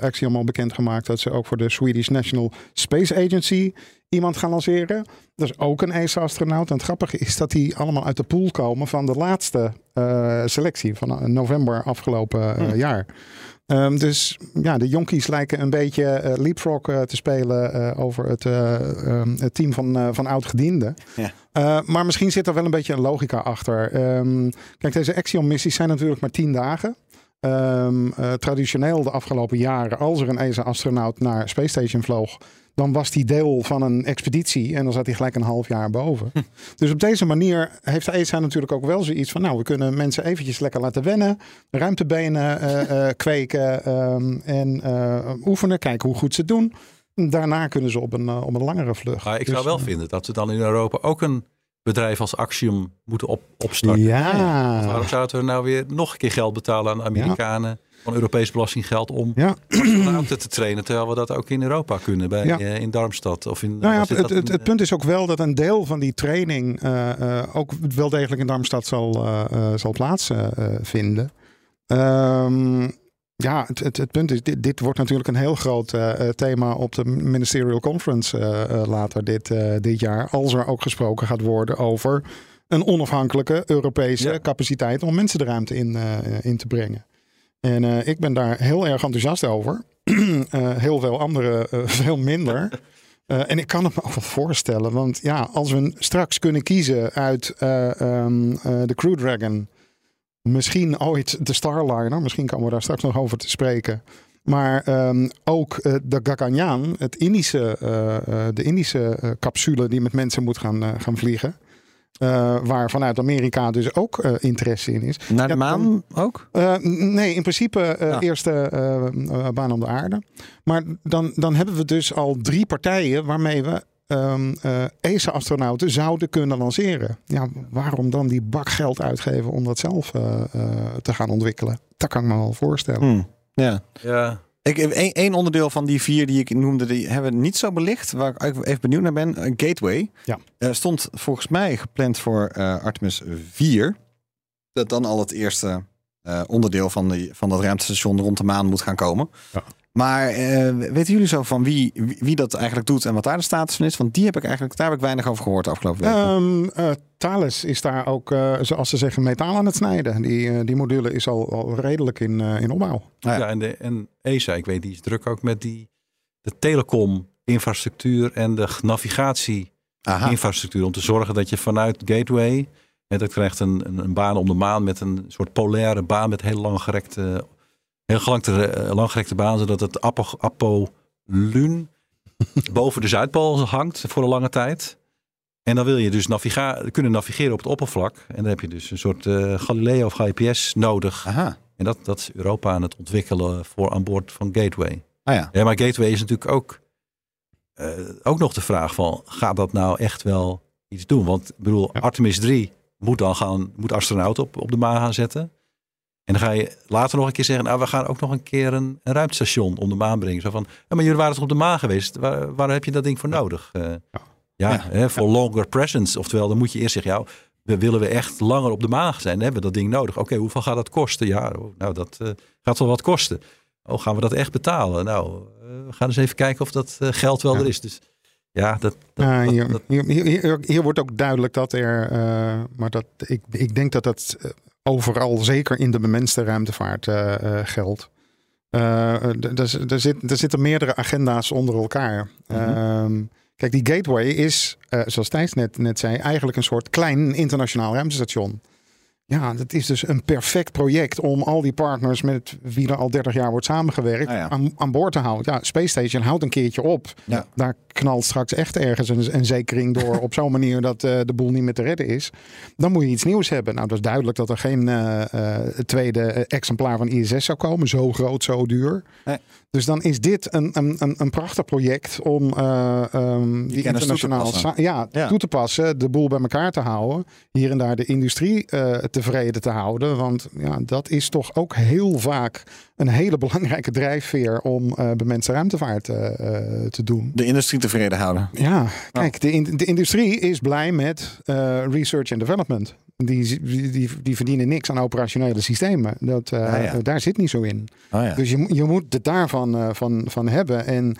Axiom al bekendgemaakt dat ze ook voor de Swedish National Space Agency iemand gaan lanceren. Dat is ook een ESA-astronaut. En het grappige is dat die allemaal uit de pool komen van de laatste eh, selectie van eh, november afgelopen eh, Hm. jaar. Ehm, dus ja, de jonkies lijken een beetje eh, leapfrog te spelen over het, eh, ehm, het team van, van oud-gedienden. Ja. Eh, maar misschien zit er wel een beetje een logica achter. Ehm, kijk, deze Axiom-missies zijn natuurlijk maar tien dagen. Traditioneel de afgelopen jaren, als er een ESA-astronaut naar Space Station vloog, dan was die deel van een expeditie en dan zat hij gelijk een half jaar boven. Dus op deze manier heeft de ESA natuurlijk ook wel zoiets van, nou, we kunnen mensen eventjes lekker laten wennen, ruimtebenen eh, eh, (laughs) kweken ehm, en eh, oefenen, kijken hoe goed ze het doen. Daarna kunnen ze op een, op een langere vlucht. Maar ik Dus, zou wel eh, vinden dat we dan in Europa ook een bedrijf als Axiom moeten op, opstarten. Ja. Waarom zouden we nou weer nog een keer geld betalen aan de Amerikanen van Europees belastinggeld om Ja. (clears throat) astronauten te trainen, terwijl we dat ook in Europa kunnen, bij, Ja. eh, in Darmstad of in. Nou ja, het, het, in, het eh, punt is ook wel dat een deel van die training eh, ook wel degelijk in Darmstad zal, zal plaatsvinden. Ehm ja, het, het, het punt is, dit, dit wordt natuurlijk een heel groot thema op de Ministerial Conference later dit, dit jaar. Als er ook gesproken gaat worden over een onafhankelijke Europese Ja. capaciteit om mensen de ruimte in, in te brengen. En eh, ik ben daar heel erg enthousiast over. (clears throat) Eh, heel veel anderen eh, (laughs) veel minder. En ik kan het me ook wel voorstellen. Want ja, als we straks kunnen kiezen uit eh, ehm, eh, de Crew Dragon. Misschien ooit de Starliner. Misschien komen we daar straks nog over te spreken. Maar ehm, ook de Gaganyaan, het Indische, de Indische capsule die met mensen moet gaan, gaan vliegen. Eh, waar vanuit Amerika dus ook eh, interesse in is. Naar de Ja, maan ook? Eh, nee, in principe eh Ja. eerste baan om de aarde. Maar dan, dan hebben we dus al drie partijen waarmee we ehm eh, ESA-astronauten zouden kunnen lanceren. Ja, waarom dan die bak geld uitgeven om dat zelf eh, eh, te gaan ontwikkelen? Dat kan ik me wel voorstellen. Hmm. Ja. ja, Ik, één, één onderdeel van die vier die ik noemde, die hebben we niet zo belicht. Waar ik even benieuwd naar ben. eh, Gateway. Ja. Eh, stond volgens mij gepland voor eh, Artemis 4. Dat dan al het eerste eh, onderdeel van, die, van dat ruimtestation rond de maan moet gaan komen. Ja. Maar eh, weten jullie zo van wie, wie, wie dat eigenlijk doet en wat daar de status van is? Want die heb ik eigenlijk, daar heb ik weinig over gehoord de afgelopen weken. Ehm, eh, Thales is daar ook, eh, zoals ze zeggen, metaal aan het snijden. Die, die module is al, al redelijk in, eh, in opbouw. ja. ja. en, de, en ESA, ik weet, die is druk ook met die de telecom-infrastructuur en de navigatie-infrastructuur. Om te zorgen dat je vanuit Gateway, en dat krijgt een, een, een baan om de maan met een soort polaire baan met heel langgerekte, heel gelangte, eh, langgerekte baan, zodat het Apo, Apollon (laughs) boven de Zuidpool hangt voor een lange tijd. En dan wil je dus naviga kunnen navigeren op het oppervlak. En dan heb je dus een soort eh, Galileo of GPS nodig. Aha. En dat, dat is Europa aan het ontwikkelen voor aan boord van Gateway. Ah ja. Ja, maar Gateway is natuurlijk ook, eh, ook nog de vraag van, gaat dat nou echt wel iets doen? Want ik bedoel, Ja. Artemis 3 moet dan gaan, moet astronauten op, op de maan gaan zetten. En dan ga je later nog een keer zeggen, nou, we gaan ook nog een keer een, een ruimtestation om de maan brengen. Zo van, ja, maar jullie waren toch op de maan geweest? Waar, waar heb je dat ding voor nodig? Eh, ja, voor longer presence. Oftewel, dan moet je eerst zeggen, ja, we willen we echt langer op de maan zijn, dan hebben we dat ding nodig. Oké, hoeveel gaat dat kosten? Ja, oh, nou, dat eh, gaat wel wat kosten. Oh, gaan we dat echt betalen? Nou, eh, we gaan eens even kijken of dat geld wel Ja. er is. Dus ja, dat, dat, hier, dat- hier, hier, hier wordt ook duidelijk dat er, maar dat, ik, ik denk dat dat overal, zeker in de bemenste ruimtevaart, eh, eh, geldt. Eh, er, er, zit, zitten meerdere agenda's onder elkaar. Mhm. Ehm, kijk, die gateway is, eh, zoals Thijs net, net zei, eigenlijk een soort klein internationaal ruimtestation. Ja, dat is dus een perfect project om al die partners met wie er al 30 jaar wordt samengewerkt Ah ja. aan, aan boord te houden. Ja, Space Station houdt een keertje op. Ja. Daar knalt straks echt ergens een, een zekering door (laughs) op zo'n manier dat eh, de boel niet meer te redden is. Dan moet je iets nieuws hebben. Nou, dat is duidelijk dat er geen eh, eh, tweede exemplaar van ISS zou komen. Zo groot, zo duur. Nee. Dus dan is dit een, een, een, een prachtig project om eh, ehm, die, toe te internationaal passen. sa- ja, Ja. toe te passen, de boel bij elkaar te houden, hier en daar de industrie eh, tevreden te houden. Want ja, dat is toch ook heel vaak een hele belangrijke drijfveer om eh bemenste ruimtevaart eh, eh, te doen. De industrie tevreden houden. Ja, kijk, de, in- de industrie is blij met research and development. Die, die, die, die verdienen niks aan operationele systemen. Dat, Ja, ja. Daar zit niet zo in. Oh ja. Dus je, moet- je moet het daarvan van, van hebben. En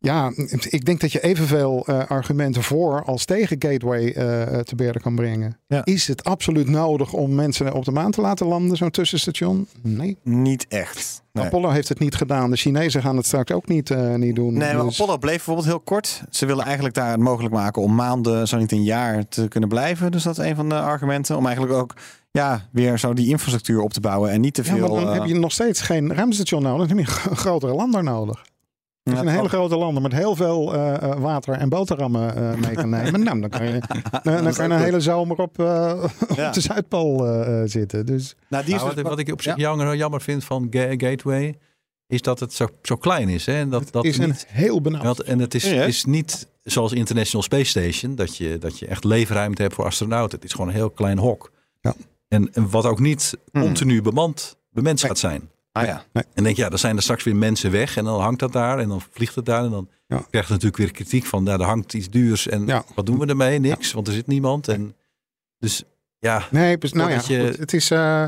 Ja, ik denk dat je evenveel eh, argumenten voor als tegen Gateway eh, te berden kan brengen. Ja. Is het absoluut nodig om mensen op de maan te laten landen, zo'n tussenstation? Nee. Niet echt. Nee. Apollo heeft het niet gedaan. De Chinezen gaan het straks ook niet, eh, niet doen. Nee, maar Dus- Apollo bleef bijvoorbeeld heel kort. Ze willen eigenlijk daar het mogelijk maken om maanden, zo niet een jaar, te kunnen blijven. Dus dat is een van de argumenten. Om eigenlijk ook ja, weer zo die infrastructuur op te bouwen en niet te Ja, veel. maar dan eh, heb je nog steeds geen ruimtestation nodig. Dan heb je een grotere lander nodig. Ja, Als je een hele grote lander met heel veel eh, eh, water en boterhammen eh, (laughs) mee kan nemen. nou, dan kan je, (laughs) dan, dan kan je een hele zomer op, eh, (laughs) Ja. op de Zuidpool eh, eh, zitten. Dus Nou, die is Nou, dus- wat, wat ik op zich ja. jammer, jammer vind van Ga- Gateway, is dat het zo, zo klein is. Hè? En dat, dat is een niet, heel benauwd. en het is, is niet zoals International Space Station, dat je, dat je echt leefruimte hebt voor astronauten. Het is gewoon een heel klein hok. Ja. En, en wat ook niet Hmm. continu bemand, gaat zijn. Ah ja. En denk je, ja, dan zijn er straks weer mensen weg en dan hangt dat daar en dan vliegt het daar. En dan Ja. krijg je natuurlijk weer kritiek van, nou, er hangt iets duurs en Ja. wat doen we ermee? Niks, want er zit niemand. En, dus ja, Nee, dus, nou ja, Voordat je- goed, het is eh,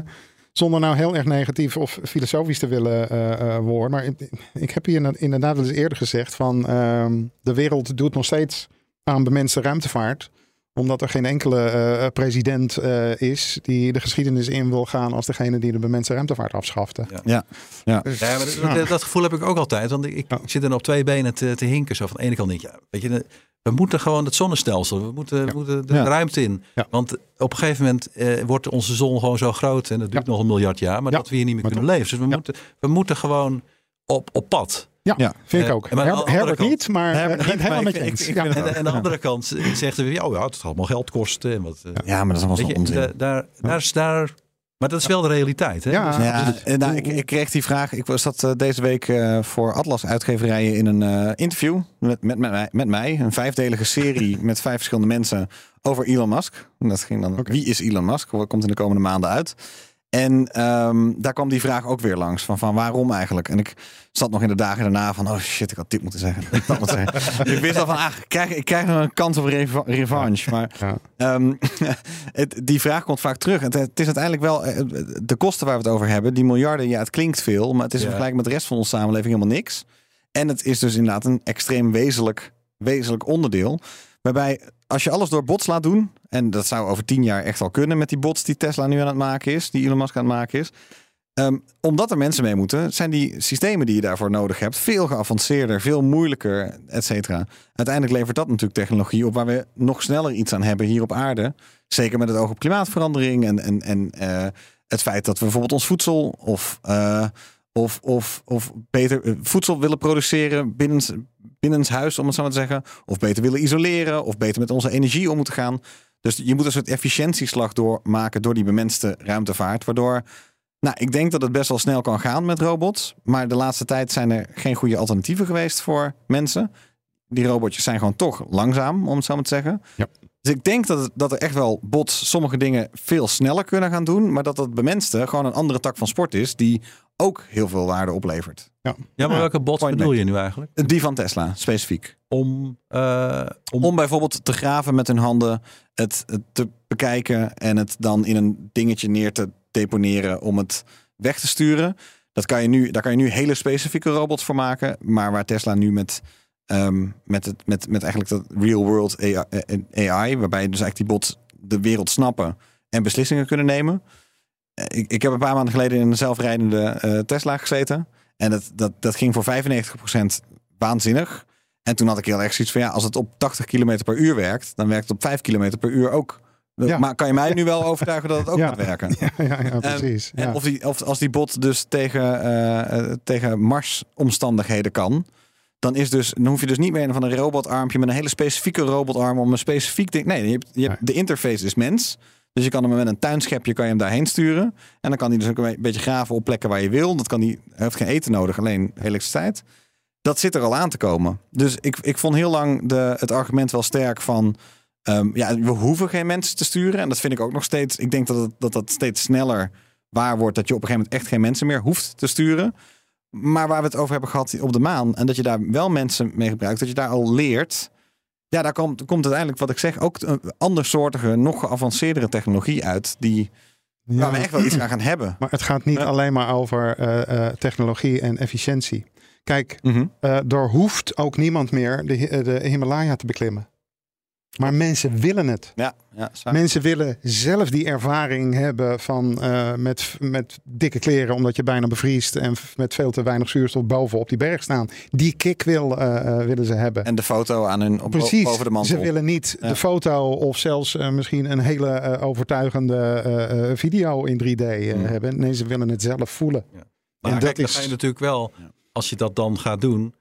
zonder nou heel erg negatief of filosofisch te willen eh, eh, worden. Maar ik, ik heb hier inderdaad wel eens eerder gezegd van ehm, de wereld doet nog steeds aan bemenste ruimtevaart omdat er geen enkele eh, president eh, is die de geschiedenis in wil gaan als degene die de bemenste ruimtevaart afschafte. Ja. Ja. Dus, Ja, maar dat, ja. dat, dat gevoel heb ik ook altijd. Want ik, ik Ja. zit er op twee benen te, te hinken. Zo van de ene kant denk ja, weet je, we moeten gewoon het zonnestelsel, we moeten, we moeten de Ja. ruimte in. Ja. Want op een gegeven moment eh, wordt onze zon gewoon zo groot en dat duurt Ja. nog een miljard jaar, maar Ja. dat we hier niet meer Maar kunnen leven. Dus we, Ja. moeten, we moeten gewoon op, op pad. Ja, Ja. vind ik Eh, ook. Her- andere Herbert kant- niet, maar Herbert eh, niet, helemaal met je eens. ik Ja. vind En, en aan de andere kant zegt hij, ja, oh ja, het gaat allemaal geld kosten. En wat, eh, ja, maar dat is allemaal zo'n je, onzin. daar, daar, daar is daar... Maar dat is wel de realiteit. Hè? Ja. Dus- Ja, dus- nou, ik, ik kreeg die vraag. Ik was dat eh, deze week eh, voor Atlas uitgeverijen in een eh, interview met, met, met, mij, met mij. Een vijfdelige serie (laughs) met vijf verschillende mensen over Elon Musk. En dat ging dan, wie is Elon Musk? Wat komt in de komende maanden uit? En ehm, daar kwam die vraag ook weer langs. Van, van waarom eigenlijk? En ik zat nog in de dagen daarna van... Oh shit, ik had dit moeten zeggen. Dat moeten zeggen. (laughs) ik wist al van, ah, ik krijg, ik krijg nog een kans op reva- revanche. Maar Ja. Ehm, (laughs) het, die vraag komt vaak terug. Het, het is uiteindelijk wel eh, de kosten waar we het over hebben. Die miljarden, ja, het klinkt veel, maar het is in Ja. vergelijking met de rest van onze samenleving helemaal niks. En het is dus inderdaad een extreem wezenlijk, wezenlijk onderdeel. Waarbij als je alles door bots laat doen, en dat zou over tien jaar echt al kunnen met die bots die Tesla nu aan het maken is, die Elon Musk aan het maken is. Ehm, omdat er mensen mee moeten, zijn die systemen die je daarvoor nodig hebt veel geavanceerder, veel moeilijker, et cetera. Uiteindelijk levert dat natuurlijk technologie op waar we nog sneller iets aan hebben hier op aarde. Zeker met het oog op klimaatverandering en, en, en eh, het feit dat we bijvoorbeeld ons voedsel of, eh, of, of, of beter eh, voedsel willen produceren binnen, binnenshuis, om het zo maar te zeggen. Of beter willen isoleren of beter met onze energie om moeten gaan. Dus je moet een soort efficiëntieslag doormaken door die bemenste ruimtevaart. Waardoor, nou, ik denk dat het best wel snel kan gaan met robots. Maar de laatste tijd zijn er geen goede alternatieven geweest voor mensen. Die robotjes zijn gewoon toch langzaam, om het zo maar te zeggen. Ja. Dus ik denk dat, het- dat er echt wel bots sommige dingen veel sneller kunnen gaan doen. Maar dat dat bemenste gewoon een andere tak van sport is. Die ook heel veel waarde oplevert. ja, maar Ja, welke bots point bedoel je nu eigenlijk? Die van Tesla, specifiek. Om, eh, om, Om bijvoorbeeld te graven met hun handen, het, het te bekijken en het dan in een dingetje neer te deponeren om het weg te sturen. Dat kan je nu, daar kan je nu hele specifieke robots voor maken. Maar waar Tesla nu met, ehm, met, het, met, met eigenlijk dat real world AI, eh, AI, waarbij dus eigenlijk die bots de wereld snappen en beslissingen kunnen nemen. Eh, Ik, ik heb een paar maanden geleden in een zelfrijdende eh, Tesla gezeten. En dat, dat, dat ging voor 95% waanzinnig. En toen had ik heel erg zoiets van ja, als het op 80 km per uur werkt, dan werkt het op 5 km per uur ook. Ja. Maar kan je mij nu wel overtuigen dat het ook (laughs) Ja. gaat werken? Ja, ja, ja, precies. En ja. of, die, of als die bot dus tegen, eh, eh, tegen Mars-omstandigheden kan, dan, is dus, dan hoef je dus niet meer van een robotarmpje met een hele specifieke robotarm om een specifiek ding. Nee, je hebt, je hebt, de interface is mens. Dus je kan hem met een tuinschepje kan je hem daarheen sturen. En dan kan hij dus ook een beetje graven op plekken waar je wil. Dat kan hij, heeft geen eten nodig, alleen elektriciteit. Dat zit er al aan te komen. Dus ik, ik vond heel lang de, het argument wel sterk van. ehm, ja, we hoeven geen mensen te sturen. En dat vind ik ook nog steeds. Ik denk dat het, dat, dat steeds sneller waar wordt. Dat je op een gegeven moment echt geen mensen meer hoeft te sturen. Maar waar we het over hebben gehad op de maan. En dat je daar wel mensen mee gebruikt. Dat je daar al leert. Ja, daar komt, komt uiteindelijk wat ik zeg. Ook een andersoortige, nog geavanceerdere technologie uit. Die, Ja. waar we echt wel iets aan gaan hebben. Maar het gaat niet Ja. alleen maar over eh, eh, technologie en efficiëntie. Kijk, er hoeft ook niemand meer de, de Himalaya te beklimmen. Maar mensen willen het. Ja, ja. Mensen willen zelf die ervaring hebben van eh, met, met dikke kleren omdat je bijna bevriest en met veel te weinig zuurstof bovenop die berg staan. Die kick wil, eh, eh, willen ze hebben. En de foto aan hun op, Precies, boven de mantel. ze willen niet Ja. de foto of zelfs misschien een hele overtuigende eh, eh, video in 3D eh, Mm. hebben. Nee, ze willen het zelf voelen. Maar En kijk, dat is- ga je natuurlijk wel, als je dat dan gaat doen,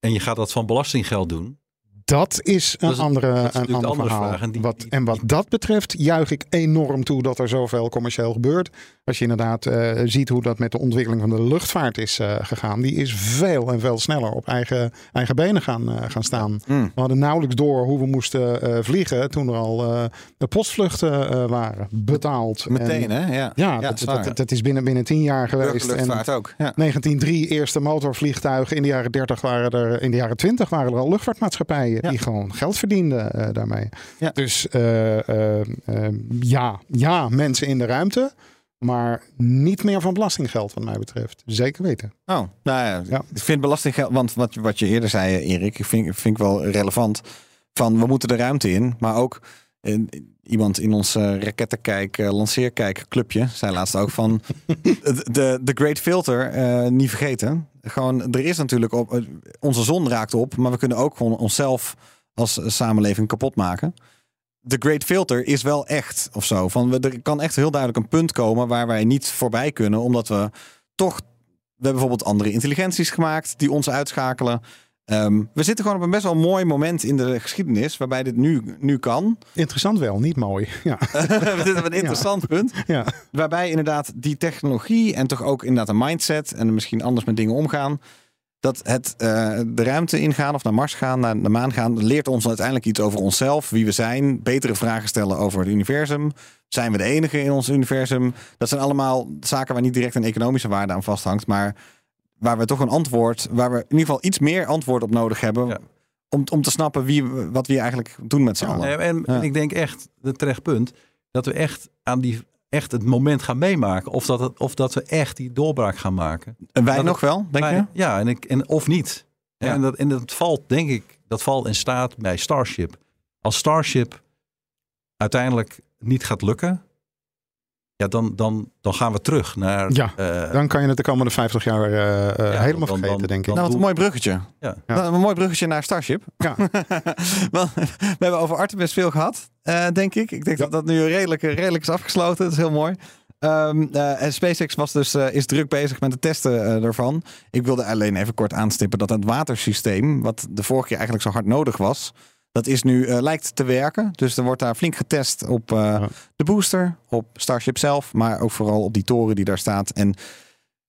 en je gaat dat van belastinggeld doen, Dat is een Dat is- andere, dat is een ander andere verhaal. vraag. En die- wat, die- en wat dat betreft juich ik enorm toe dat er zoveel commercieel gebeurt. Als je inderdaad eh, ziet hoe dat met de ontwikkeling van de luchtvaart is eh, gegaan. Die is veel en veel sneller op eigen, eigen benen gaan, eh, gaan staan. Mm. We hadden nauwelijks door hoe we moesten eh, vliegen toen er al eh, de postvluchten eh, waren betaald. Meteen, En- hè? Ja, Ja, dat dat, is waar. dat, dat is binnen, binnen tien jaar geweest. En ook. Ja. 1903 eerste motorvliegtuigen. In de jaren 30 waren er, in de jaren 20 waren er al luchtvaartmaatschappijen Ja. die gewoon geld verdienden eh, daarmee. Ja. Dus eh, eh, ja, ja, mensen in de ruimte, maar niet meer van belastinggeld, wat mij betreft. Zeker weten. Oh, nou ja, Ja. ik vind belastinggeld, want wat, wat je eerder zei, Erik, ik vind, vind ik wel relevant. Van we moeten de ruimte in, maar ook iemand in ons eh, rakettenkijk, eh, lanceerkijk clubje zei laatst ook van (laughs) de, de, de Great Filter niet vergeten. Gewoon, er is natuurlijk op, eh, onze zon raakt op, maar we kunnen ook gewoon onszelf als samenleving kapot maken. De Great Filter is wel echt of zo. Van, er kan echt heel duidelijk een punt komen waar wij niet voorbij kunnen, omdat we toch we hebben bijvoorbeeld andere intelligenties gemaakt die ons uitschakelen. Ehm, we zitten gewoon op een best wel mooi moment in de geschiedenis waarbij dit nu, nu kan. Interessant wel, niet mooi. (laughs) Ja, (laughs) we zitten op een interessant punt. ja. Waarbij inderdaad die technologie en toch ook inderdaad een mindset en misschien anders met dingen omgaan. Dat het eh, de ruimte ingaan of naar Mars gaan, naar de maan gaan, leert ons uiteindelijk iets over onszelf, wie we zijn, betere vragen stellen over het universum. Zijn we de enige in ons universum? Dat zijn allemaal zaken waar niet direct een economische waarde aan vasthangt, maar waar we toch een antwoord, waar we in ieder geval iets meer antwoord op nodig hebben. Ja. Om, om te snappen wie, wat we hier eigenlijk doen met z'n allen. Nee, en, Ja. en ik denk echt, het terecht punt, dat we echt aan die echt het moment gaan meemaken. Of dat, het, of dat we echt die doorbraak gaan maken. En wij Dat nog wel, denk Maar- je? Ja, en, ik, en, of niet. Ja. En, dat, en dat valt, denk ik, dat valt in staat bij Starship. Als Starship uiteindelijk niet gaat lukken, ja, dan, dan, dan gaan we terug naar. Ja, eh, Dan kan je het de komende 50 jaar eh, eh, Ja, helemaal dan- vergeten, dan- denk ik. Nou, wat een mooi bruggetje. Ja. Ja. Nou, een mooi bruggetje naar Starship. Ja. (laughs) Wel, we hebben over Artemis veel gehad, eh, denk ik. Ik denk Ja. dat dat nu redelijk, redelijk is afgesloten. Dat is heel mooi. Ehm, eh, en SpaceX was dus, eh, is druk bezig met het testen ervan. Ik wilde alleen even kort aanstippen dat het watersysteem, wat de vorige keer eigenlijk zo hard nodig was, dat is nu eh, lijkt te werken. Dus er wordt daar flink getest op eh, Ja. de booster, op Starship zelf, maar ook vooral op die toren die daar staat. En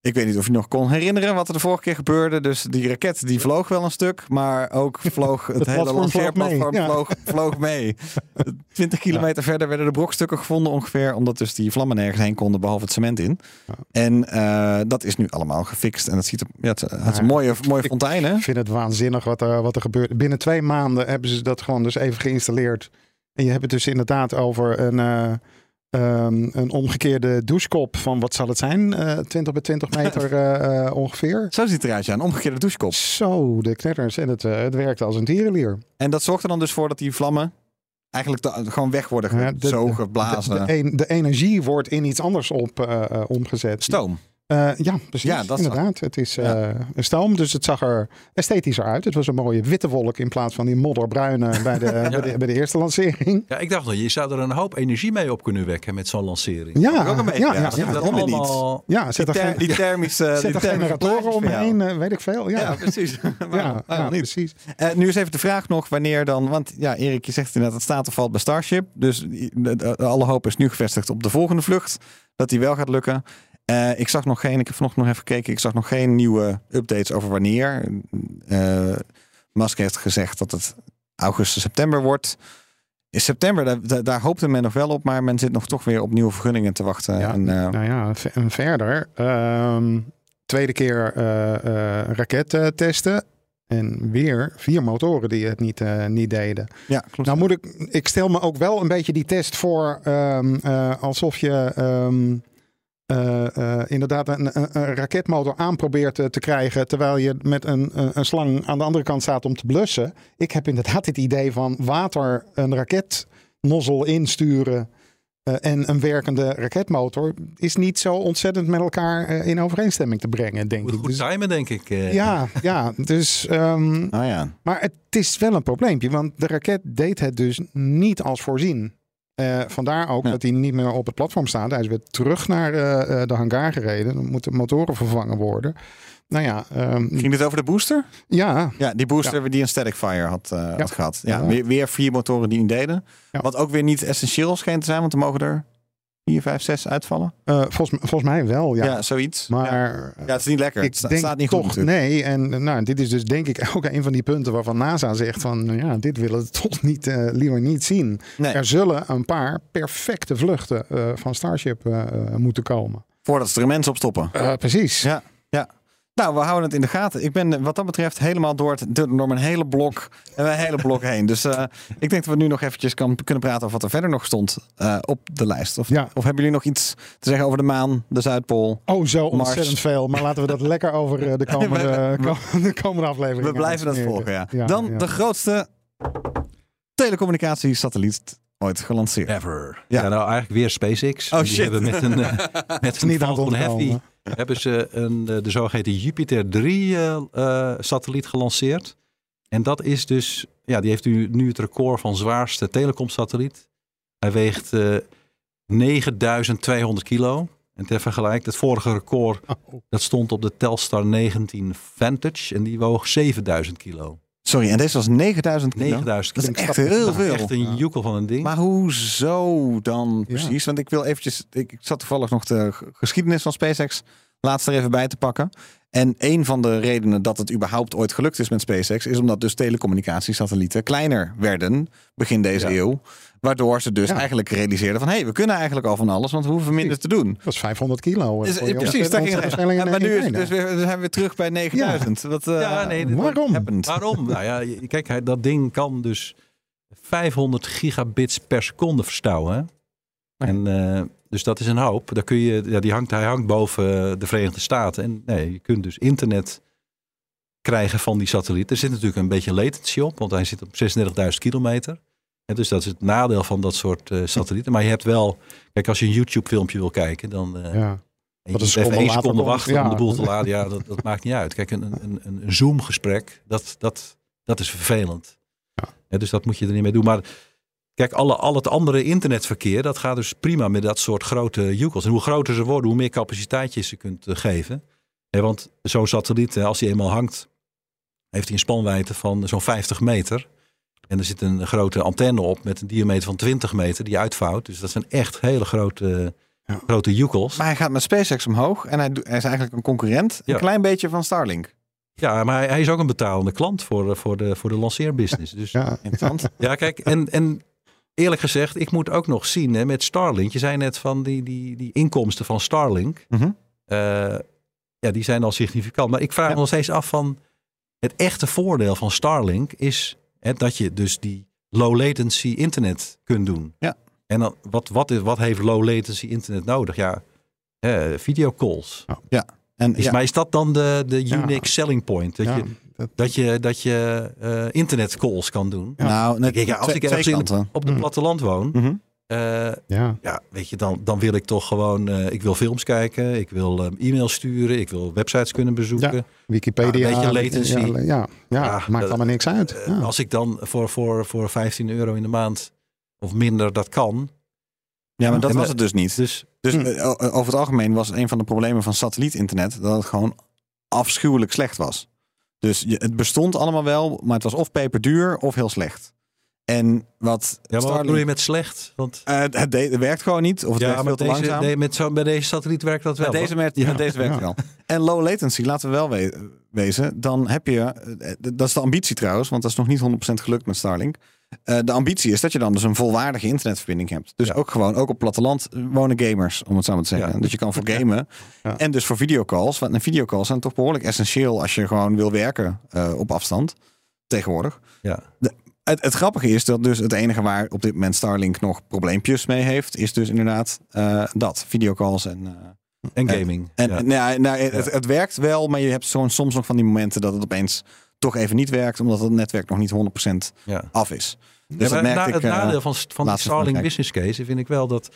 ik weet niet of je nog kon herinneren wat er de vorige keer gebeurde. Dus die raket die vloog wel een stuk, maar ook vloog (laughs) het, hele lanceerplatform mee, ja. vloog, vloog mee. (laughs) 20 kilometer verder werden de brokstukken gevonden ongeveer, omdat dus die vlammen nergens heen konden behalve het cement in. Ja. En eh, dat is nu allemaal gefixt en het ziet er, ja, het, het is Ja. een mooie, mooie fontein hè? Ik vind het waanzinnig wat er, wat er gebeurt. Binnen twee maanden hebben ze dat gewoon dus even geïnstalleerd. En je hebt het dus inderdaad over een, eh, ehm, een omgekeerde douchekop van wat zal het zijn? Eh 20 bij 20 (laughs) meter eh, eh, ongeveer. Zo ziet het eruit, ja. Een omgekeerde douchekop. Zo, de knetters. En het, het werkt als een tierenlier. En dat zorgt er dan dus voor dat die vlammen eigenlijk de- gewoon weg worden Ja, de- gezogen, De, blazen. de, en- de energie wordt in iets anders op, omgezet. Stoom. Eh, ja, precies. Ja, dat is- inderdaad. Het is Ja. eh, een stoom, dus het zag er esthetischer uit. Het was een mooie witte wolk in plaats van die modderbruine bij de, (laughs) bij de, bij de eerste lancering. ja, ik dacht nog, je zou er een hoop energie mee op kunnen wekken met zo'n lancering. Ja, ook een beetje, ja, ja. ja, dat waarom niet? allemaal... ja, zet Die, er ter- geen, die thermische, zet (laughs) die er thermische generatoren omheen, eh, weet ik veel. Ja, Ja, precies. (laughs) Ja, niet? precies. Eh, nu is even de vraag nog wanneer dan. Want ja, Erik, je zegt inderdaad, het staat of valt bij Starship. Dus de- de- de- alle hoop is nu gevestigd op de volgende vlucht. Dat die wel gaat lukken. Eh, ik zag nog geen, ik heb vanochtend nog even gekeken. Ik zag nog geen nieuwe updates over wanneer. Eh Musk heeft gezegd dat het augustus, september wordt. In september, daar, daar, daar hoopte men nog wel op. Maar men zit nog toch weer op nieuwe vergunningen te wachten. Ja, En, eh, nou ja, en verder. ehm, tweede keer raket testen. En weer vier motoren die het niet, niet deden. ja, klopt. Nou moet ik, ik stel me ook wel een beetje die test voor ehm, eh, alsof je ehm, eh, eh, inderdaad een, een, een raketmotor aan probeert te, te krijgen. terwijl je met een, een, een slang aan de andere kant staat om te blussen. Ik heb inderdaad het idee van water een raketnozzel insturen. eh, en een werkende raketmotor is niet zo ontzettend met elkaar eh, in overeenstemming te brengen, denk Moet ik. goed Dus- timen, denk ik. eh. ja, ja, dus ehm, Nou ja. maar het is wel een probleempje, want de raket deed het dus niet als voorzien. Eh, vandaar ook Ja. dat hij niet meer op het platform staat. Hij is weer terug naar eh, eh, de hangar gereden. Dan moeten motoren vervangen worden. Nou ja, ehm, Ging dit over de booster? ja, Ja, die booster die een static fire had, eh, had gehad. Ja, Ja. Weer, weer vier motoren die niet deden. Ja. Wat ook weer niet essentieel scheen te zijn, want er mogen er vier, vijf, zes uitvallen. eh, volgens, volgens mij wel, ja. Ja, zoiets. maar ja. ja, het is niet lekker. ik het sta- denk staat niet toch goed. natuurlijk. nee. En eh, nou, dit is dus denk ik (laughs) ook een van die punten waarvan NASA zegt van... nou ja, dit willen we (laughs) toch niet, eh, liever niet zien. Nee, Er zullen een paar perfecte vluchten eh, van Starship moeten komen. voordat ze er mensen op stoppen. Eh, precies. Ja. Nou, we houden het in de gaten. Ik ben eh, wat dat betreft helemaal door, het, door mijn hele blok, eh, mijn hele blok heen. Dus eh, ik denk dat we nu nog eventjes kan, kunnen praten over wat er verder nog stond eh, op de lijst. Of, Ja. of hebben jullie nog iets te zeggen over de maan, de Zuidpool? Oh, zo Mars. ontzettend veel. Maar laten we dat (laughs) lekker over eh, de komende, ko- (laughs) de komende aflevering We blijven dat volgen, ja. Ja, Dan ja. de grootste telecommunicatiesatelliet ooit gelanceerd. Ever. Ja. Ja. nou eigenlijk weer SpaceX. Oh, die shit. hebben met een, eh, (laughs) met een niet aan het Falcon Heavy. Hebben ze een, eh, de zogeheten Jupiter 3 eh, eh, satelliet gelanceerd. En dat is dus, ja, die heeft nu, nu het record van zwaarste telecomsatelliet. Hij weegt eh 9200 kilo. En ter vergelijk, het vorige record, Oh. dat stond op de Telstar 19 Vantage. En die woog 7000 kilo. Sorry, en deze was 9000 kilo. 9000 Dat is echt heel Dat is veel. Echt een joekel van een ding. Maar hoezo dan precies? Want ik wil eventjes... Ik, zat toevallig nog de geschiedenis van SpaceX laatst er even bij te pakken. En een van de redenen dat het überhaupt ooit gelukt is met SpaceX... is omdat dus telecommunicatiesatellieten kleiner werden begin deze Ja. eeuw. Waardoor ze dus Ja. eigenlijk realiseerden van... hé, hey, we kunnen eigenlijk al van alles, want we hoeven minder te doen. Dat was 500 kilo. eh, Is, voor je precies, daar ging het. maar nu is dus weer, zijn we weer terug bij 9000. Wat, eh, Ja, nee, Waarom? Waarom? nou ja, kijk, dat ding kan dus 500 gigabits per seconde verstouwen. En, eh, dus dat is een hoop. Daar kun je, ja, die hangt, hij hangt boven eh, de Verenigde Staten. En nee, je kunt dus internet krijgen van die satelliet. Er zit natuurlijk een beetje latency op, want hij zit op 36.000 kilometer. En dus dat is het nadeel van dat soort eh, satellieten. Maar je hebt wel, kijk, als je een YouTube filmpje wil kijken, dan eh, Ja. moet een even seconde één seconde wachten Ja. om de boel te laden. Ja, dat, dat maakt niet uit. Kijk, een, een, een, Zoom-gesprek, dat, dat, dat is vervelend. Ja, dus dat moet je er niet mee doen. Maar kijk, alle, al het andere internetverkeer, dat gaat dus prima met dat soort grote joekels. En hoe groter ze worden, hoe meer capaciteit je ze kunt eh, geven. Ja, want zo'n satelliet, als die eenmaal hangt, heeft hij een spanwijdte van zo'n 50 meter. En er zit een grote antenne op met een diameter van 20 meter die uitvouwt. Dus dat zijn echt hele grote, Ja. grote joekels. Maar hij gaat met SpaceX omhoog en hij, hij is eigenlijk een concurrent. Een Ja. klein beetje van Starlink. Ja, maar hij, hij is ook een betalende klant voor, eh, voor, de, voor de lanceerbusiness. Dus ja, Ja. Interessant. kijk, en, en eerlijk gezegd, ik moet ook nog zien hè, met Starlink. Je zei net van die, die, die inkomsten van Starlink. Mhm. eh, ja, die zijn al significant. Maar ik vraag Ja. me nog steeds af van het echte voordeel van Starlink is hè, dat je dus die low latency internet kunt doen. Ja. En dan, wat, wat, is, wat heeft low latency internet nodig? Ja, eh, videocalls. En, Is, ja, Maar is dat dan de, de Ja. unique selling point? Dat Ja, je dat- dat je, dat je eh, internetcalls kan doen. nou, net, Kijk, ja, als twee- ik ergens in-. Op het Mhm. platteland woon. Mhm. eh, ja. ja, weet je, dan, dan wil ik toch gewoon... eh, ik wil films kijken. Ik wil e-mails sturen. Ik wil websites kunnen bezoeken. Wikipedia. Ja, een beetje latency. Ja, ja, ja, Ja, maakt allemaal niks uit. Als ik dan voor, voor, voor 15 euro in de maand of minder dat kan. Ja, maar dat was het dus niet. Dus Dus Hm. over het algemeen was een van de problemen van satellietinternet dat het gewoon afschuwelijk slecht was. Dus je, het bestond allemaal wel, maar het was of peperduur of heel slecht. En wat ja, maar wat Starlink- bedoel je met slecht? Want Eh, het, werkt gewoon niet, of het ja, werkt veel te deze, langzaam. nee, met zo, bij deze satelliet werkt dat wel. Met deze, met, Ja, deze werkt ja. wel. En low latency, laten we wel we- wezen. Dan heb je, eh, dat is de ambitie trouwens, want dat is nog niet 100% gelukt met Starlink. Eh, de ambitie is dat je dan dus een volwaardige internetverbinding hebt. Dus Ja. ook gewoon, ook op platteland eh, wonen gamers, om het zo maar te zeggen. Ja. Dat je kan voor gamen. Ja. En dus voor videocalls. Want een videocalls zijn toch behoorlijk essentieel als je gewoon wil werken eh, op afstand. Tegenwoordig. Ja. Het, het grappige is dat dus het enige waar op dit moment Starlink nog probleempjes mee heeft, is dus inderdaad dat, videocalls en, En gaming. En ja. nou, nou, het, het werkt wel, maar je hebt zo'n soms nog van die momenten dat het opeens toch even niet werkt, omdat het netwerk nog niet 100% ja. af is. Dus Ja, dat na- ik. het eh, nadeel van, van die Starlink business case vind ik wel dat...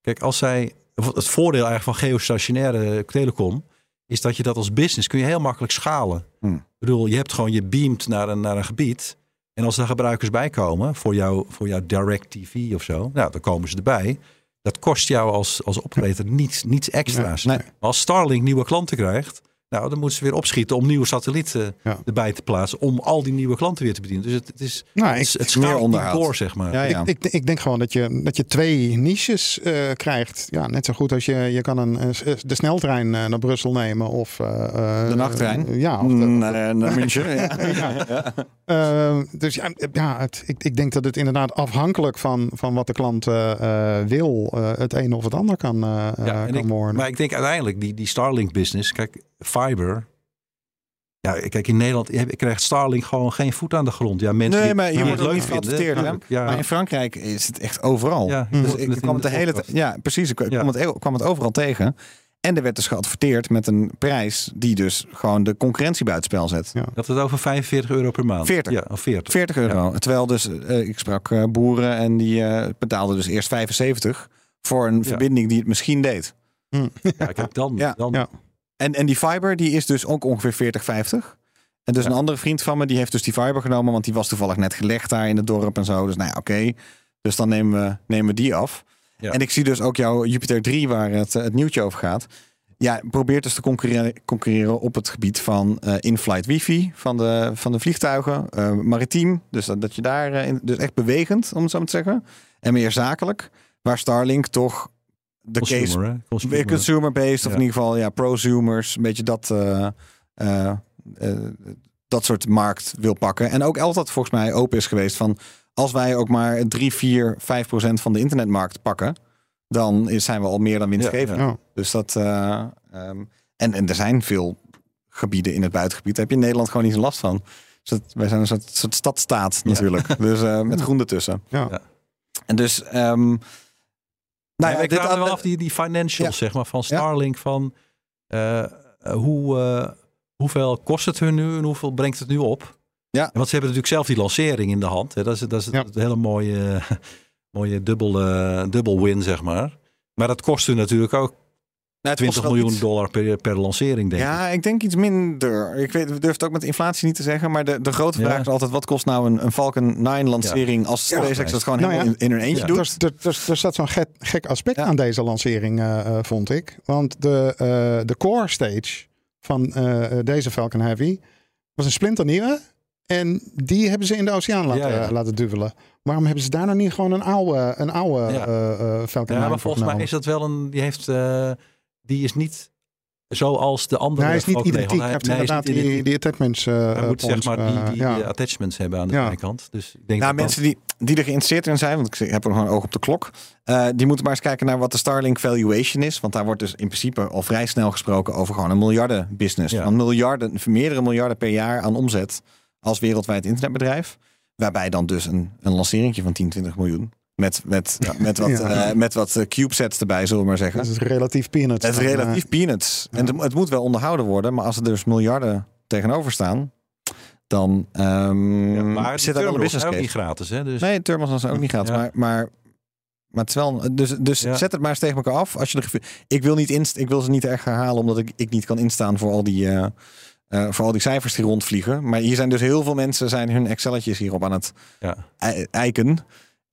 Kijk, als zij... Het voordeel eigenlijk van geostationaire telecom... is dat je dat als business kun je heel makkelijk schalen. Hmm. Ik bedoel, je hebt gewoon je beamt naar een, naar een gebied... en als er gebruikers bij komen voor, jou, voor jouw direct TV of zo... nou, dan komen ze erbij. Dat kost jou als, als operator niets, niets extra's. Nee. Maar als Starlink nieuwe klanten krijgt... Nou, dan moeten ze weer opschieten om nieuwe satellieten Ja. erbij te plaatsen. Om al die nieuwe klanten weer te bedienen. Dus het, het is Nou, het, ik, het niet onderhoud. door, zeg maar. ja, ja. Ik, ik denk gewoon dat je, dat je twee niches eh, krijgt. Ja, net zo goed als je, je kan een, een- de sneltrein eh, naar Brussel nemen of... eh, eh, De nachttrein? eh, ja, of de- Mm, naar, naar München. (laughs) ja. Eh, dus ja, ja het, ik, ik denk dat het inderdaad afhankelijk van, van wat de klant eh, eh, wil, eh, het een of het ander kan, eh eh, kan ik- worden. Maar ik denk uiteindelijk, die, die Starlink business, kijk, fiber. Ja, kijk, in Nederland krijgt Starlink gewoon geen voet aan de grond. Ja, mensen Nee, die- maar je het wordt ook leuk niet geadverteerd, Ja, Maar in Frankrijk is het echt overal. ja, Dus dus ik ik kwam het de hele tijd. Ja, precies. Ik, Ja. kwam, het, kwam het overal tegen. En er werd dus geadverteerd met een prijs die dus gewoon de concurrentie buitenspel zet. Ja. Dat het over 45 euro per maand. 40. Ja, of 40. 40 euro. Terwijl dus, eh, ik sprak eh, boeren en die eh, betaalden dus eerst 75 voor een Ja. verbinding die het misschien deed. Ja, kijk, dan, Ja. dan Ja. En, en die fiber die is dus ook ongeveer 40, 50. En dus Ja. een andere vriend van me, die heeft dus die fiber genomen, want die was toevallig net gelegd daar in het dorp en zo. Dus nou ja, oké. Dus dan nemen we, nemen we die af. Ja. En ik zie dus ook jouw Jupiter 3, waar het, eh, het nieuwtje over gaat. Ja, probeert dus te concurreren, concurreren op het gebied van eh, in-flight wifi van de, van de vliegtuigen. eh, maritiem, dus dat, dat je daar, in, dus echt bewegend, om het zo maar te zeggen. En meer zakelijk, waar Starlink toch de case consumer, hè? Consumer. Consumer-based, of Ja. in ieder geval ja, prosumers, een beetje dat, eh, eh, eh, dat soort markt wil pakken. En ook altijd volgens mij open is geweest van als wij ook maar 3, 4, 5 procent van de internetmarkt pakken, dan is, zijn we al meer dan winstgevend. Ja. Dus dat, eh, ehm, en, en er zijn veel gebieden in het buitengebied, daar heb je in Nederland gewoon niet zo last van. Dus dat, wij zijn een soort, soort stadstaat natuurlijk, (laughs) dus eh, met groen ertussen. Ja. Ja. En dus, ehm, nou ja, ik dit vraag wel af die, die financials, Ja. zeg maar, van Starlink. Van, eh, eh, hoe, eh, hoeveel kost het hun nu en hoeveel brengt het nu op? Ja. Want ze hebben natuurlijk zelf die lancering in de hand. Hè. Dat is, dat is Ja. een hele mooie, (laughs) mooie dubbel, eh, dubbel win, zeg maar. Maar dat kost hun natuurlijk ook Nou, het kost 20 wel miljoen iets. dollar per, per lancering, denk ik. Ja, ik denk iets minder. Ik weet, durf het ook met inflatie niet te zeggen. Maar de, de grote Ja. vraag is altijd: wat kost nou een, een Falcon 9 lancering als Ja. SpaceX dat gewoon Nou helemaal ja. in, in hun eentje Ja. doet? Er, er, er staat zo'n gek, gek aspect Ja. aan deze lancering, eh, eh, vond ik. Want de, eh, de core stage van deze Falcon Heavy was een splinternieuwe. En die hebben ze in de oceaan laten, Ja, ja. laten duwelen. Waarom hebben ze daar nou niet gewoon een oude, een oude Ja. eh, eh, Falcon Ja, 9 maar volgens mij is dat wel een... Die heeft... die is niet zoals de andere Nee, hij is niet Falcon 9, identiek. Hij heeft nee, inderdaad niet die, die attachments Hij moet zeg maar die, die ja. attachments hebben aan de Ja. zijkant. Dus ik denk Nou, dat mensen die, die er geïnteresseerd in zijn, want ik heb er nog een oog op de klok. eh, die moeten maar eens kijken naar wat de Starlink valuation is. Want daar wordt dus in principe al vrij snel gesproken over gewoon een miljarden business. Ja. Van miljarden, meerdere miljarden per jaar aan omzet als wereldwijd internetbedrijf. Waarbij dan dus een, een lanceringje van 10, 20 miljoen. Met, met, met wat, Ja. eh, met wat eh, CubeSats erbij, zullen we maar zeggen. Dat is relatief peanuts. Het is relatief peanuts. En het, het moet wel onderhouden worden. Maar als er dus miljarden tegenover staan, dan ehm, Ja, maar zit daar wel een business zijn ook case. niet gratis, hè? Dus Nee, terminals zijn ook niet gratis. Ja. Maar, maar, maar het is wel... een- Dus, dus Ja. zet het maar eens tegen elkaar af. Als je de, ik, wil niet inst, ik wil ze niet echt herhalen, omdat ik, ik niet kan instaan voor al die... eh, eh, voor al die cijfers die rondvliegen. Maar hier zijn dus heel veel mensen zijn hun Excelletjes hierop aan het Ja. ei- eiken.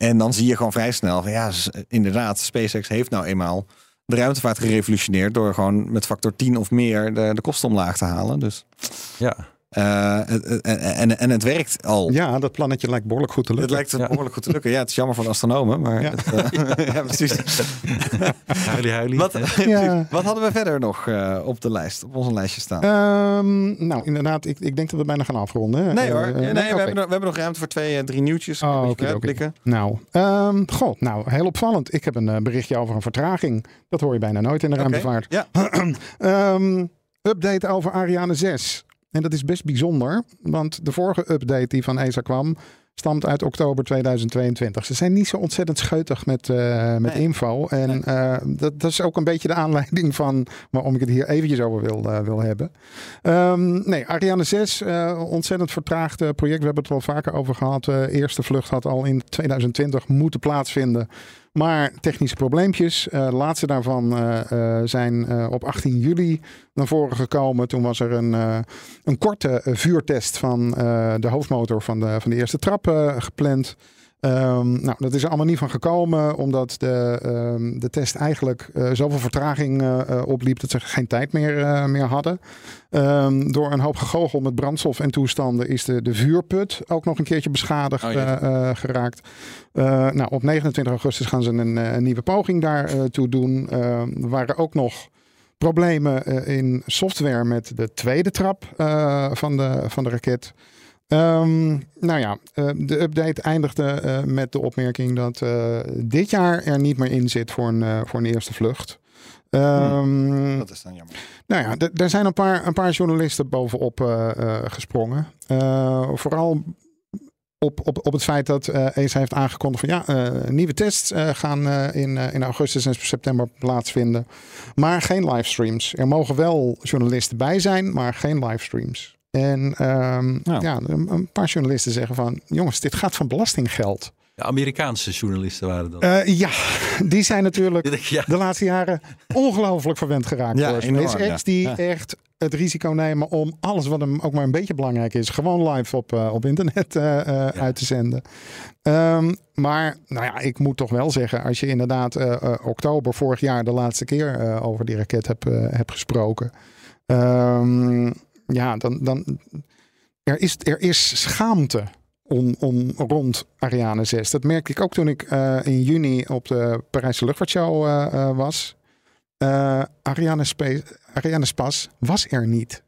En dan zie je gewoon vrij snel van ja, inderdaad, SpaceX heeft nou eenmaal de ruimtevaart gerevolutioneerd door gewoon met factor 10 of meer de, de kosten omlaag te halen. Dus, ja. Eh, het- het- en, en, en het werkt al. Ja, dat plannetje lijkt behoorlijk goed te Het lukken. lijkt Ja. behoorlijk goed te lukken. Ja, het is jammer voor de astronomen, maar Ja. het, eh, (laughs) ja, precies. (laughs) Huilie, huilie. Wat, (laughs) Ja. wat hadden we verder nog eh, op de lijst, op onze lijstje staan? Ehm, nou, inderdaad, ik, ik denk dat we bijna gaan afronden. nee hoor, nee, we, hebben nog, we hebben nog ruimte voor twee, drie nieuwtjes. Oh, oké. Nou, ehm god, nou, heel opvallend. Ik heb een berichtje over een vertraging. Dat hoor je bijna nooit in de ruimtevaart. Ja, (clears throat) Ehm, update over Ariane 6. En dat is best bijzonder, want de vorige update die van ESA kwam, stamt uit oktober 2022. Ze zijn niet zo ontzettend scheutig met, eh, met Nee. info. En Nee. eh, dat, dat is ook een beetje de aanleiding van waarom ik het hier eventjes over wil, eh, wil hebben. Ehm, nee, Ariane 6, eh, ontzettend vertraagd project. We hebben het er wel vaker over gehad. De eerste vlucht had al in 2020 moeten plaatsvinden. Maar technische probleempjes. Eh, de laatste daarvan eh, eh, zijn op 18 juli naar voren gekomen. Toen was er een, een korte vuurtest van de hoofdmotor van de, van de eerste trap gepland. Ehm, nou, dat is er allemaal niet van gekomen, omdat de, ehm, de test eigenlijk eh, zoveel vertraging eh, eh, opliep dat ze geen tijd meer, meer hadden. Ehm, door een hoop gegogel met brandstof en toestanden is de, de vuurput ook nog een keertje beschadigd Oh, geraakt. Nou, op 29 augustus gaan ze een, een nieuwe poging daartoe doen. Er waren ook nog problemen in software met de tweede trap van, de, van de raket. Ehm, nou ja, eh, de update eindigde eh, met de opmerking dat eh, dit jaar er niet meer in zit voor een, voor een eerste vlucht. Ehm, Dat is dan jammer. nou ja, daar zijn een paar, een paar journalisten bovenop gesprongen. Vooral op, op, op het feit dat ESA heeft aangekondigd van ja, nieuwe tests gaan in, in augustus en september plaatsvinden. Maar geen livestreams. Er mogen wel journalisten bij zijn, maar geen livestreams. En ehm, Nou. ja, een, paar journalisten zeggen van jongens, dit gaat van belastinggeld. De Amerikaanse journalisten waren dat. Eh, ja, die zijn natuurlijk (laughs) ja, de laatste jaren ongelooflijk verwend geraakt Ja, door enorm, SpaceX. ja. Die Ja. echt het risico nemen om alles wat hem ook maar een beetje belangrijk is, gewoon live op, eh, op internet eh, eh, uit te zenden. Ehm, maar nou ja, ik moet toch wel zeggen, als je inderdaad oktober vorig jaar de laatste keer eh, over die raket hebt, hebt gesproken. ehm, ja, dan, dan er is, er is schaamte om, om rond Ariane 6. Dat merkte ik ook toen ik eh, in juni op de Parijse luchtvaartshow eh, eh, was. Ariane, Space, Ariane Spas was er niet.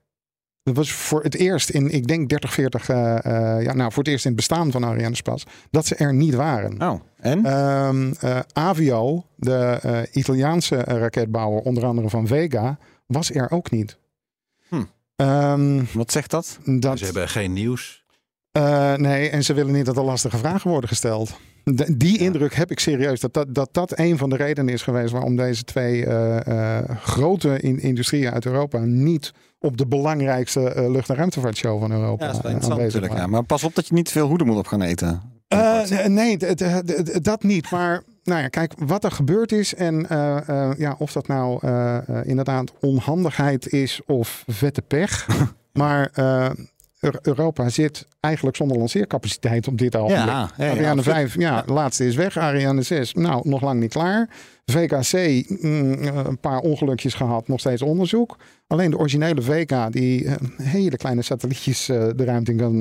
Dat was voor het eerst in, ik denk 30, 40, eh, eh, ja, nou voor het eerst in het bestaan van Ariane Spas, dat ze er niet waren. Oh, en? Ehm, eh, Avio, de Italiaanse raketbouwer, onder andere van Vega, was er ook niet. Hm. Ehm, Wat zegt dat? dat, ze hebben geen nieuws. eh, nee, en ze willen niet dat er lastige vragen worden gesteld. De- die indruk heb ik serieus. Dat dat, dat dat een van de redenen is geweest waarom deze twee eh, eh, grote in, industrieën uit Europa niet op de belangrijkste lucht- en ruimtevaartshow van Europa Ja, dat is wel interessant aanwezig natuurlijk. Ja. waren. Maar pas op dat je niet veel hoeden moet op gaan eten. Eh, nee, dat niet. Maar nou ja, kijk, wat er gebeurd is en eh, eh, ja, of dat nou eh, inderdaad onhandigheid is of vette pech. (laughs) maar eh, Europa zit eigenlijk zonder lanceercapaciteit op dit ogenblik. ja, Ariane absoluut. 5, ja, laatste is weg. Ariane 6, nou, nog lang niet klaar. VKC, mm, eh, een paar ongelukjes gehad, nog steeds onderzoek. Alleen de originele VK, die eh, hele kleine satellietjes eh, de ruimte in kan,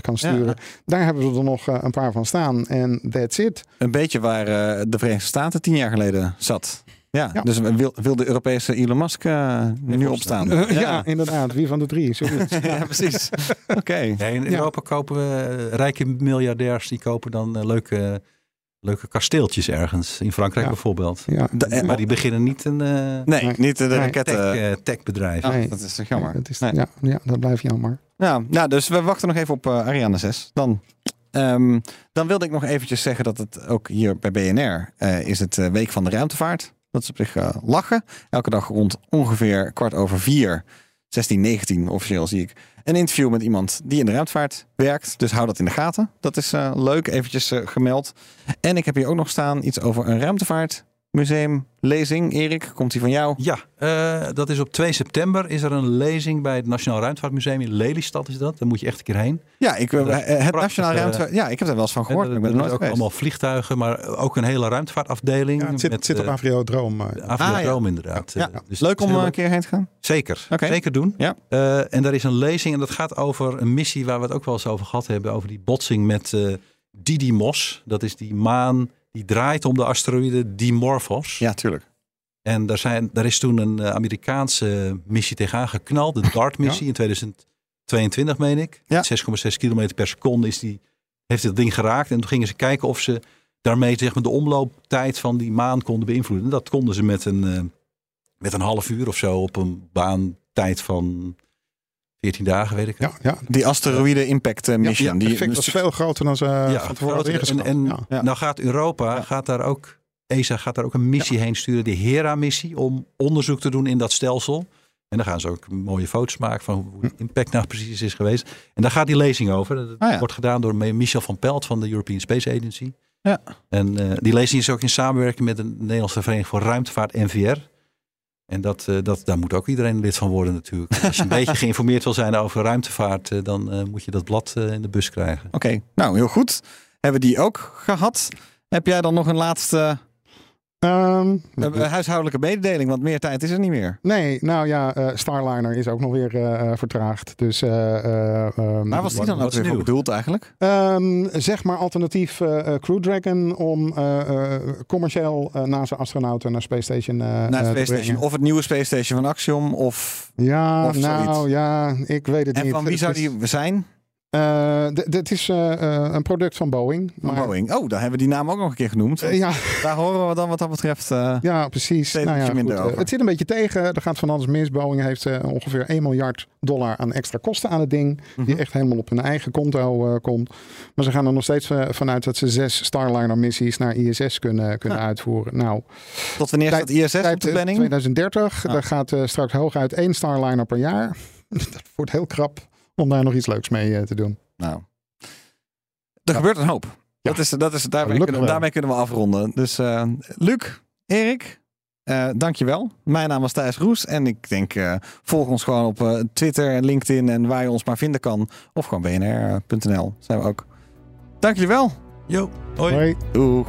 kan sturen. Daar hebben we er nog een paar van staan. En that's it. Een beetje waar de Verenigde Staten tien jaar geleden zat. Ja, Ja. dus wil, wil de Europese Elon Musk eh, nu opstaan? Eh, ja. inderdaad. Wie van de drie? (laughs) Ja, precies. (laughs) Oké. Nee, in Ja. Europa kopen we eh, rijke miljardairs die kopen dan leuke, leuke kasteeltjes ergens. In Frankrijk Ja. bijvoorbeeld. Ja. De- Maar die beginnen niet een eh Nee, Nee. niet de Nee. raketten. tech, techbedrijf. Nee. Dat is toch jammer. Dat is, Nee. ja, ja, dat blijft jammer. Ja, nou, dus we wachten nog even op Ariane 6. Dan, ehm, dan wilde ik nog eventjes zeggen dat het ook hier bij BNR eh, is het Week van de Ruimtevaart. Dat is op zich eh, lachen. Elke dag rond ongeveer kwart over vier, 16, 19 officieel zie ik, een interview met iemand die in de ruimtevaart werkt. Dus hou dat in de gaten. Dat is eh, leuk, eventjes eh, gemeld. En ik heb hier ook nog staan iets over een ruimtevaartmuseum lezing. Erik, komt die van jou? Ja, eh, dat is op 2 september is er een lezing bij het Nationaal Ruimtevaartmuseum in Lelystad is dat. Daar moet je echt een keer heen. Ja, ik, eh, is het Nationaal eh, Ruimtevaart. Ja, ik heb er wel eens van gehoord. ik ben er nooit ook geweest. allemaal vliegtuigen, maar ook een hele ruimtevaartafdeling. Ja, het zit, met, zit op eh, Aviodroom. eh. Aviodroom Ah, ja. inderdaad. Ja, Eh, dus Leuk om eh, een keer heen te gaan. Zeker, Oké. zeker doen. Ja. Eh, en daar is een lezing en dat gaat over een missie waar we het ook wel eens over gehad hebben. Over die botsing met eh Didymos. Dat is die maan die draait om de asteroïde Dimorphos. Ja, tuurlijk. En daar, zijn, daar is toen een eh, Amerikaanse missie tegenaan geknald. De (laughs) DART-missie in 2022, meen ik. Ja. 6,6 kilometer per seconde is die, heeft het ding geraakt. En toen gingen ze kijken of ze daarmee zeg maar, de omlooptijd van die maan konden beïnvloeden. En dat konden ze met een, eh, met een half uur of zo op een baantijd van 14 dagen, weet ik. Ja, ja. Die asteroïde impact eh, mission. ja, die, effect was dus- veel groter dan ze ja, van tevoren groter. en, ingeschat. en. Ja. nou gaat Europa, gaat daar ook, ESA gaat daar ook een missie heen sturen, de Hera-missie, om onderzoek te doen in dat stelsel. En dan gaan ze ook mooie foto's maken van hoe de impact nou precies is geweest. En daar gaat die lezing over. Dat Ah, ja. wordt gedaan door Michel van Pelt van de European Space Agency. Ja. En eh, die lezing is ook in samenwerking met de Nederlandse Vereniging voor Ruimtevaart, NVR. En dat, eh, dat, daar moet ook iedereen lid van worden natuurlijk. (laughs) Als je een beetje geïnformeerd wil zijn over ruimtevaart, eh, dan eh, moet je dat blad in de bus krijgen. Oké, nou heel goed. Hebben we die ook gehad? Heb jij dan nog een laatste Ehm, eh, huishoudelijke mededeling? Want meer tijd is er niet meer. nee, nou ja, eh, Starliner is ook nog weer vertraagd. Dus, eh, eh, ehm, Waar was die dan ook weer bedoeld eigenlijk? Ehm, zeg maar alternatief Crew Dragon om eh, eh, commercieel NASA-astronauten naar Space Station eh, Naar de te Space Station. Of het nieuwe Space Station van Axiom. Of, Ja, of nou zoiets. ja, ik weet het en niet. van wie zou die zijn? D- Dit is eh, eh, een product van Boeing. Maar- Boeing. Oh, daar hebben we die naam ook nog een keer genoemd. Ja, Daar horen we dan wat dat betreft. ja, precies. Nou ja, ietsje minder goed, over. het zit een beetje tegen. Er gaat van alles mis. Boeing heeft ongeveer 1 miljard dollar aan extra kosten aan het ding. Die mhm. echt helemaal op hun eigen konto komt. Maar ze gaan er nog steeds vanuit dat ze zes Starliner-missies naar ISS kunnen, kunnen Ja. uitvoeren. Nou, Tot wanneer staat ISS op de planning? 2030. Ja. Daar gaat straks hooguit één Starliner per jaar. (laughs) dat wordt heel krap om daar nog iets leuks mee eh, te doen. Nou, er gebeurt een hoop. Dat is, dat is, daarmee, Gelukkig kunnen, daarmee kunnen we afronden. Dus eh Luc, Erik, eh dankjewel. Mijn naam was Thijs Roes. En ik denk, eh, volg ons gewoon op eh, Twitter en LinkedIn en waar je ons maar vinden kan. Of gewoon bnr.nl zijn we ook. Dank jullie wel. Jo, hoi. Hoi. Doeg.